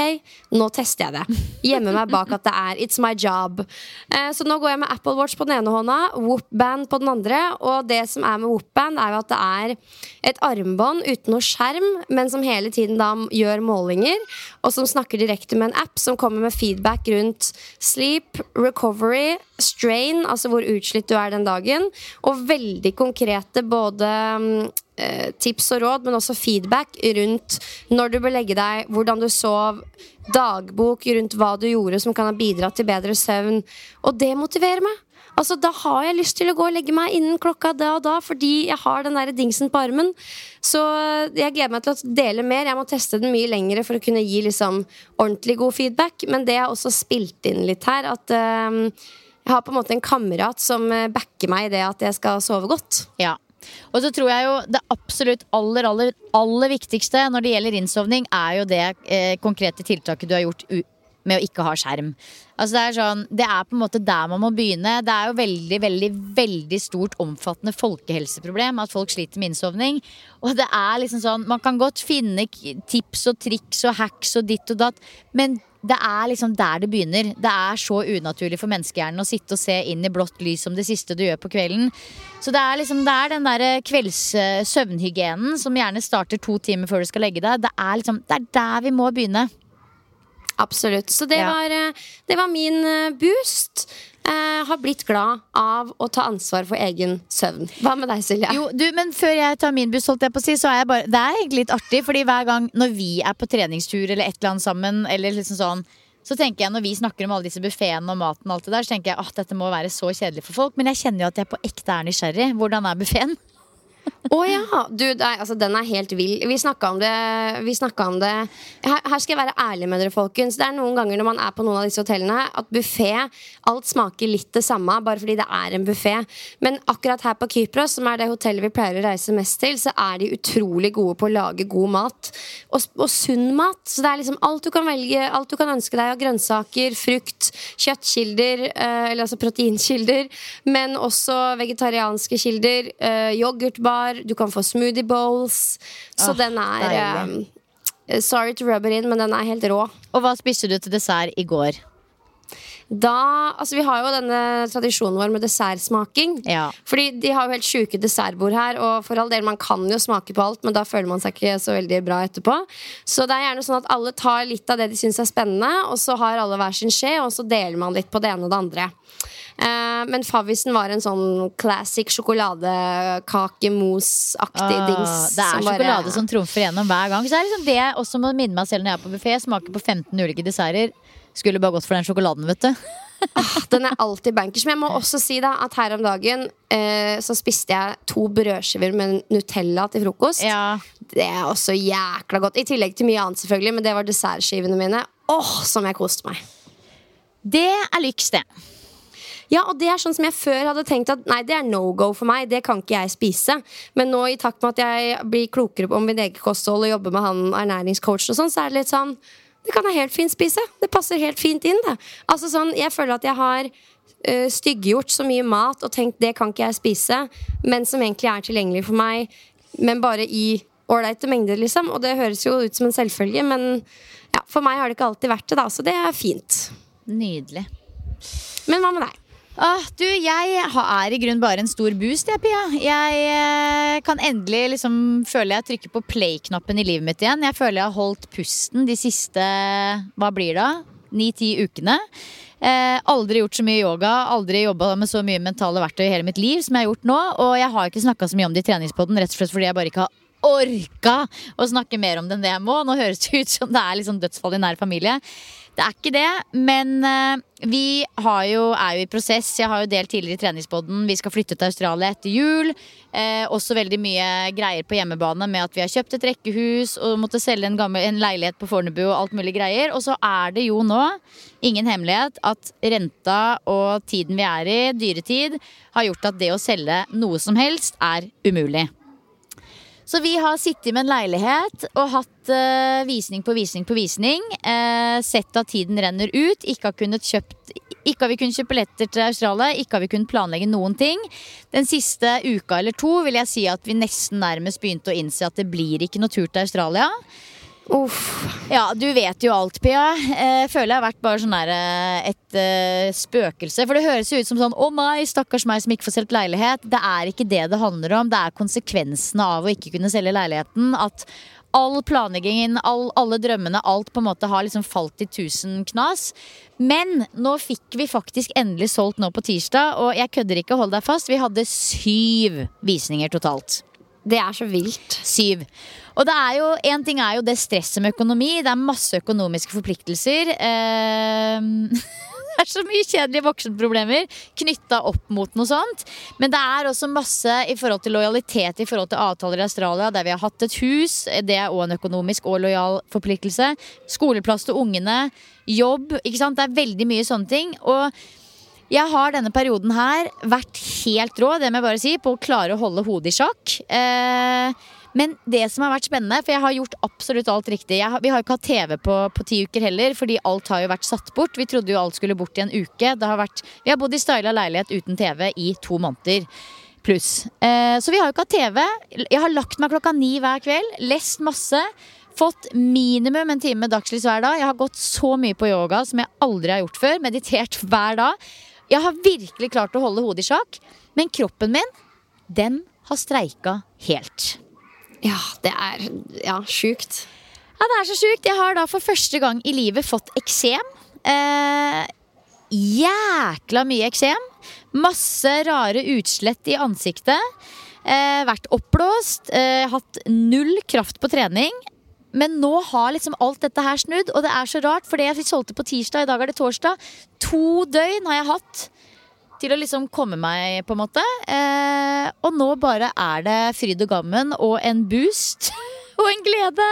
nå tester jeg det. Gjemmer meg bak at det er It's my job. Eh, så nå går jeg med Apple Watch på den ene hånda, Whoop-band på den andre. Og det som er med Whoop-band, er jo at det er et armbånd uten noe skjerm, men som hele tiden da gjør målinger, og som snakker direkte med en app som kommer med feedback rundt sleep, recovery, strain, altså hvor utslitt du er den dagen, og veldig konkrete både mm, eh, tips og råd, men også feedback rundt når du bør legge deg, hvordan du sov, dagbok rundt hva du gjorde som kan ha bidratt til bedre søvn. Og det motiverer meg. Altså, Da har jeg lyst til å gå og legge meg innen klokka da og da, fordi jeg har den der dingsen på armen. Så jeg gleder meg til å dele mer. Jeg må teste den mye lengre for å kunne gi liksom ordentlig god feedback. Men det har også spilt inn litt her, at uh, jeg har på en måte en kamerat som eh, backer meg i det at jeg skal sove godt. Ja. Og så tror jeg jo det absolutt aller, aller, aller viktigste når det gjelder innsovning, er jo det eh, konkrete tiltaket du har gjort med å ikke ha skjerm. Altså det er sånn, det er på en måte der man må begynne. Det er jo veldig, veldig, veldig stort, omfattende folkehelseproblem at folk sliter med innsovning. Og det er liksom sånn, man kan godt finne tips og triks og hacks og ditt og datt, men det er liksom der det begynner. Det er så unaturlig for menneskehjernen å sitte og se inn i blått lys som det siste du gjør på kvelden. Så det er liksom det er den der kvelds eh, som gjerne starter to timer før du skal legge deg. Det er liksom, det er der vi må begynne. Absolutt. Så det, Ja. var, eh, det var min eh, boost. Eh, har blitt glad av å ta ansvar for egen søvn. Hva med deg, Silje? Jo, du, men før jeg tar min buss, holdt jeg på å si, så er jeg bare Det er egentlig litt artig, fordi hver gang når vi er på treningstur eller et eller annet sammen, eller liksom sånn så tenker jeg Når vi snakker om alle disse buffeene og maten, og alt det der, så tenker jeg at dette må være så kjedelig for folk. Men jeg kjenner jo at jeg på ekte er nysgjerrig. Hvordan er buffeen? Å ja! Du, er, altså, den er helt vill. Vi snakka om det. Om det. Her, her skal jeg være ærlig med dere, folkens. Det er noen ganger når man er på noen av disse hotellene, at buffé Alt smaker litt det samme, bare fordi det er en buffé. Men akkurat her på Kypros, som er det hotellet vi pleier å reise mest til, så er de utrolig gode på å lage god mat. Og, og sunn mat. Så det er liksom alt du kan velge, alt du kan ønske deg av grønnsaker, frukt, kjøttkilder, eh, eller altså proteinkilder, men også vegetarianske kilder. Eh, yoghurtbar, du kan få smoothie bowls. Så Åh, den er eh, Sorry to rub it in, men den er helt rå. Og hva spiste du til dessert i går? Da, altså Vi har jo denne tradisjonen vår med dessertsmaking. Ja. Fordi de har jo helt sjuke dessertbord her, og for all del, man kan jo smake på alt, men da føler man seg ikke så veldig bra etterpå. Så det er gjerne sånn at alle tar litt av det de syns er spennende, og så har alle hver sin skje, og så deler man litt på det ene og det andre. Uh, men favvisen var en sånn classic sjokoladekakemos-aktig uh, dings. det er som bare- sjokolade som trumfer gjennom hver gang. Så det er liksom det jeg også må minne meg selv når jeg er på buffé. Smaker på 15 ulike desserter. Skulle bare gått for den sjokoladen, vet du. Den er alltid bankers. Men jeg må også si da at her om dagen eh, så spiste jeg to brødskiver med Nutella til frokost. Ja. Det er også jækla godt. I tillegg til mye annet, selvfølgelig, men det var dessertskivene mine. Åh, som jeg koste meg. Det er lyks, det. Ja, og det er sånn som jeg før hadde tenkt at nei, det er no go for meg. Det kan ikke jeg spise. Men nå i takt med at jeg blir klokere om mitt eget kosthold og jobber med han ernæringscoachen og sånn, så er det litt sånn Det kan jeg helt fint spise. Det passer helt fint inn, det. Altså sånn, Jeg føler at jeg har uh, stygggjort så mye mat og tenkt det kan ikke jeg spise, men som egentlig er tilgjengelig for meg, men bare i ålreite mengder, liksom. Og det høres jo ut som en selvfølge, men ja, for meg har det ikke alltid vært det, da, så det er fint. Nydelig. Men hva med deg? Ah, du, jeg er i grunn bare en stor boost, jeg, Pia. Jeg eh, kan endelig liksom føle jeg trykker på play-knappen i livet mitt igjen. Jeg føler jeg har holdt pusten de siste hva blir det, ni-ti ukene. Eh, aldri gjort så mye yoga, aldri jobba med så mye mentale verktøy i hele mitt liv som jeg har gjort nå. Og jeg har ikke snakka så mye om det i treningspodden, rett og slett fordi jeg bare ikke har orka å snakke mer om det enn det jeg må. Nå høres det ut som det er liksom dødsfall i nær familie. Det er ikke det, men eh, vi jo, er jo i prosess. Jeg har jo delt tidligere i treningsboden. Vi skal flytte til Australia etter jul. Eh, også veldig mye greier på hjemmebane med at vi har kjøpt et rekkehus og måtte selge en, gammel, en leilighet på Fornebu og alt mulig greier. Og så er det jo nå ingen hemmelighet at renta og tiden vi er i, dyretid, har gjort at det å selge noe som helst er umulig. Så vi har sittet med en leilighet og hatt eh, visning på visning på visning. Eh, sett at tiden renner ut. Ikke har, kunnet kjøpt, ikke har vi kunnet kjøpe billetter til Australia. Ikke har vi kunnet planlegge noen ting. Den siste uka eller to vil jeg si at vi nesten nærmest begynte å innse at det blir ikke noe tur til Australia. Uff. Ja, du vet jo alt, Pia. Eh, føler jeg har vært bare sånn der, eh, et eh, spøkelse. For det høres jo ut som sånn 'Å nei, stakkars meg som ikke får solgt leilighet'. Det er ikke det det handler om. Det er konsekvensene av å ikke kunne selge leiligheten. At all planleggingen, all, alle drømmene, alt på en måte har liksom falt i tusen knas. Men nå fikk vi faktisk endelig solgt nå på tirsdag, og jeg kødder ikke, hold deg fast. Vi hadde syv visninger totalt. Det er så vilt. Syv. Og det er jo, en ting er jo det stresset med økonomi. Det er masse økonomiske forpliktelser. Eh, det er så mye kjedelige voksenproblemer knytta opp mot noe sånt. Men det er også masse i forhold til lojalitet i forhold til avtaler i Australia, der vi har hatt et hus. Det er òg en økonomisk og lojal forpliktelse. Skoleplass til ungene. Jobb. ikke sant? Det er veldig mye sånne ting. Og jeg har denne perioden her vært helt rå, det må jeg bare si, på å klare å holde hodet i sjakk. Eh, men det som har vært spennende, for jeg har gjort absolutt alt riktig har, Vi har jo ikke hatt TV på, på ti uker heller, fordi alt har jo vært satt bort. Vi trodde jo alt skulle bort i en uke. Har vært, vi har bodd i styla leilighet uten TV i to måneder. Pluss. Eh, så vi har jo ikke hatt TV. Jeg har lagt meg klokka ni hver kveld, lest masse. Fått minimum en time dagslys hver dag. Jeg har gått så mye på yoga som jeg aldri har gjort før. Meditert hver dag. Jeg har virkelig klart å holde hodet i sjakk, men kroppen min, den har streika helt. Ja, det er ja, sjukt. Ja, det er så sjukt. Jeg har da for første gang i livet fått eksem. Eh, jækla mye eksem. Masse rare utslett i ansiktet. Eh, vært oppblåst. Eh, hatt null kraft på trening. Men nå har liksom alt dette her snudd, og det er så rart, for det jeg solgte på tirsdag, i dag er det torsdag. To døgn har jeg hatt til å liksom komme meg, på en måte. Eh, og nå bare er det fryd og gammen og en boost og en glede.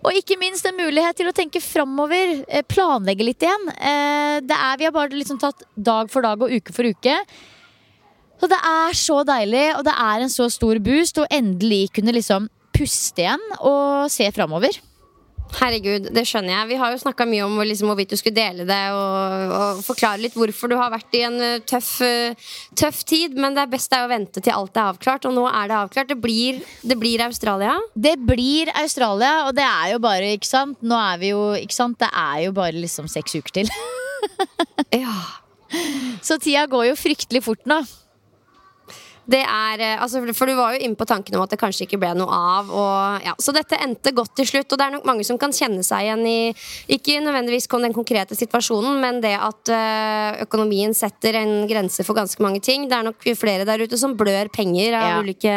Og ikke minst en mulighet til å tenke framover. Eh, planlegge litt igjen. Eh, det er, vi har bare liksom tatt dag for dag og uke for uke. Så det er så deilig, og det er en så stor boost å endelig kunne liksom puste igjen og se framover. Herregud, det skjønner jeg. Vi har jo snakka mye om liksom, hvorvidt du skulle dele det og, og, forklare litt hvorfor du har vært i en uh, tøff, uh, tøff, tid. Men det beste er å vente til alt er avklart, og nå er det avklart. Det blir, det blir, Australia. Det blir Australia, og det er jo bare, ikke sant Nå er vi jo, ikke sant Det er jo bare liksom seks uker til. ja. Så tida går jo fryktelig fort nå. Det er, altså, for du var jo inne på tanken om at det kanskje ikke ble noe av. Og, ja, så dette endte godt til slutt. Og det er nok mange som kan kjenne seg igjen i ikke nødvendigvis den konkrete situasjonen, men det at økonomien setter en grense for ganske mange ting. Det er nok flere der ute som blør penger av ja. ulike,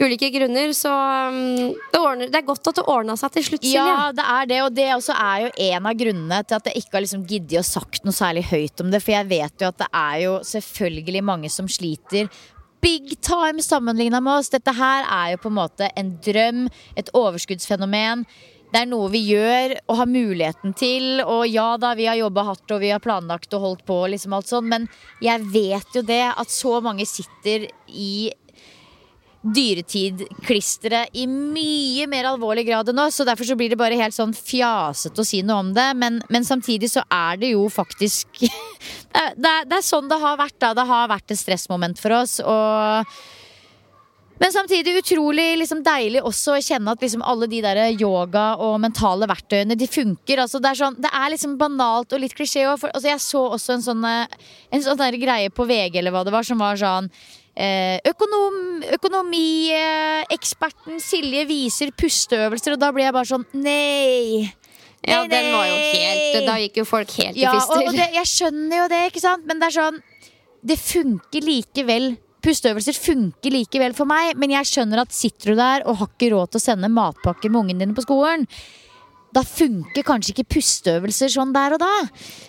ulike, grunner. Så um, det, ordner, det, er godt at det ordna seg til slutt, Silje. Ja, det er det. Og det også er jo en av grunnene til at jeg ikke har liksom giddet å sagt noe særlig høyt om det. For jeg vet jo at det er jo selvfølgelig mange som sliter big time sammenligna med oss. Dette her er jo på en måte en drøm, et overskuddsfenomen. Det er noe vi gjør og har muligheten til. Og ja da, vi har jobba hardt og vi har planlagt og holdt på, liksom alt sånn, men jeg vet jo det at så mange sitter i dyretidklisteret i mye mer alvorlig grad enn oss. Så derfor så blir det bare helt sånn fjasete å si noe om det. Men, men samtidig så er det jo faktisk det, er, det, er, sånn det har vært. da Det har vært et stressmoment for oss. Og Men samtidig utrolig liksom deilig også å kjenne at liksom alle de der yoga og mentale verktøyene de funker. Altså det, er sånn, det er liksom banalt og litt klisjé. Altså jeg så også en sånn, eh, en sånn greie på VG eller hva det var, som var sånn Økonom, Økonomieksperten Silje viser pusteøvelser, og da blir jeg bare sånn Nei! Ja, den var jo helt Da gikk jo folk helt Ja, i fister. og det, jeg skjønner jo det, ikke sant? Men det er sånn Det funker likevel. Pusteøvelser funker likevel for meg, men jeg skjønner at sitter du der og har ikke råd til å sende matpakke med ungen dine på skolen, da funker kanskje ikke pusteøvelser sånn der og da.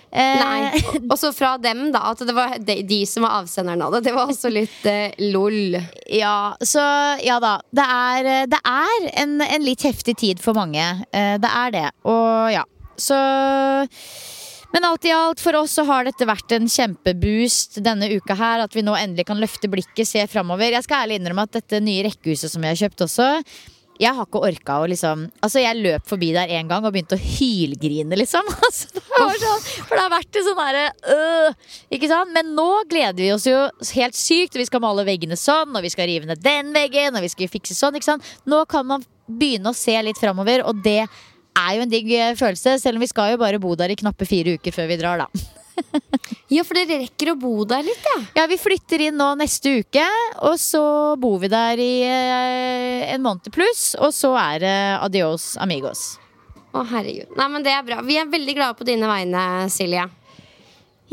Eh, Nei. Og så fra dem, da. At det var de, de som var avsenderen av det. Det var også litt eh, lol. Ja, så ja da. Det er, eh, det er en, en litt heftig tid for mange. Eh, Det er det. Og ja. Så Men alt i alt, for oss så har dette vært en kjempeboost denne uka her. At vi nå endelig kan løfte blikket, se framover. Jeg skal ærlig innrømme at dette nye rekkehuset som vi har kjøpt også jeg har ikke orka å liksom Altså, jeg løp forbi der en gang og begynte å hylgrine, liksom. Altså, det sånn, for det har vært sånn herre øh, Ikke sant? Men nå gleder vi oss jo helt sykt. og Vi skal male veggene sånn, og vi skal rive ned den veggen, og vi skal fikse sånn. ikke sant? Nå kan man begynne å se litt framover, og det er jo en digg eh, følelse. Selv om vi skal jo bare bo der i knappe fire uker før vi drar, da. Ja, for dere rekker å bo der litt, ja. Ja, vi flytter inn nå neste uke, og så bor vi der i eh, en måned pluss. Og så er det adios amigos. Å, herregud. Nei, men det er bra. Vi er veldig glade på dine vegne, Silje.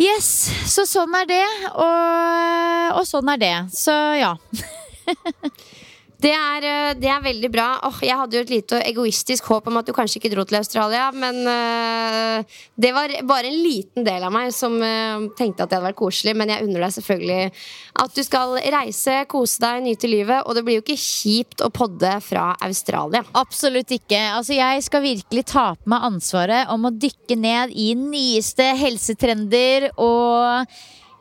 Yes, så sånn er det. Og, og sånn er det. Så ja. Det er, eh, det er veldig bra. Oh, jeg hadde jo et lite egoistisk håp om at du kanskje ikke dro til Australia, men uh, det var bare en liten del av meg som uh, tenkte at det hadde vært koselig. Men jeg unner deg selvfølgelig at du skal reise, kose deg, nyte livet. Og det blir jo ikke kjipt å podde fra Australia. Absolutt ikke. Altså, jeg skal virkelig ta på meg ansvaret om å dykke ned i nyeste helsetrender og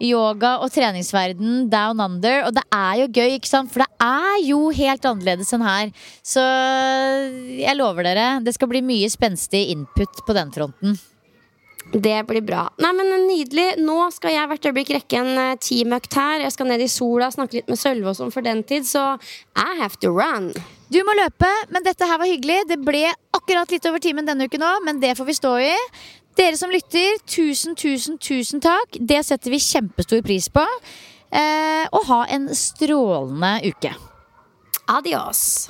yoga og treningsverden down under. Og det er jo gøy, ikke sant? For det er jo helt annerledes enn her. Så jeg lover dere, det skal bli mye spenstig input på den fronten. Det blir bra. Nei, men Nydelig. Nå skal jeg hvert øyeblikk rekke en uh, teamøkt her. Jeg skal ned i sola, snakke litt med Sølve og sånn for den tid, så I have to run. Du må løpe, men dette her var hyggelig. Det ble akkurat litt over timen denne uken òg, men det får vi stå i. Dere som lytter, tusen, tusen, tusen takk. Det setter vi kjempestor pris på. Eh, og ha en strålende uke. Adios.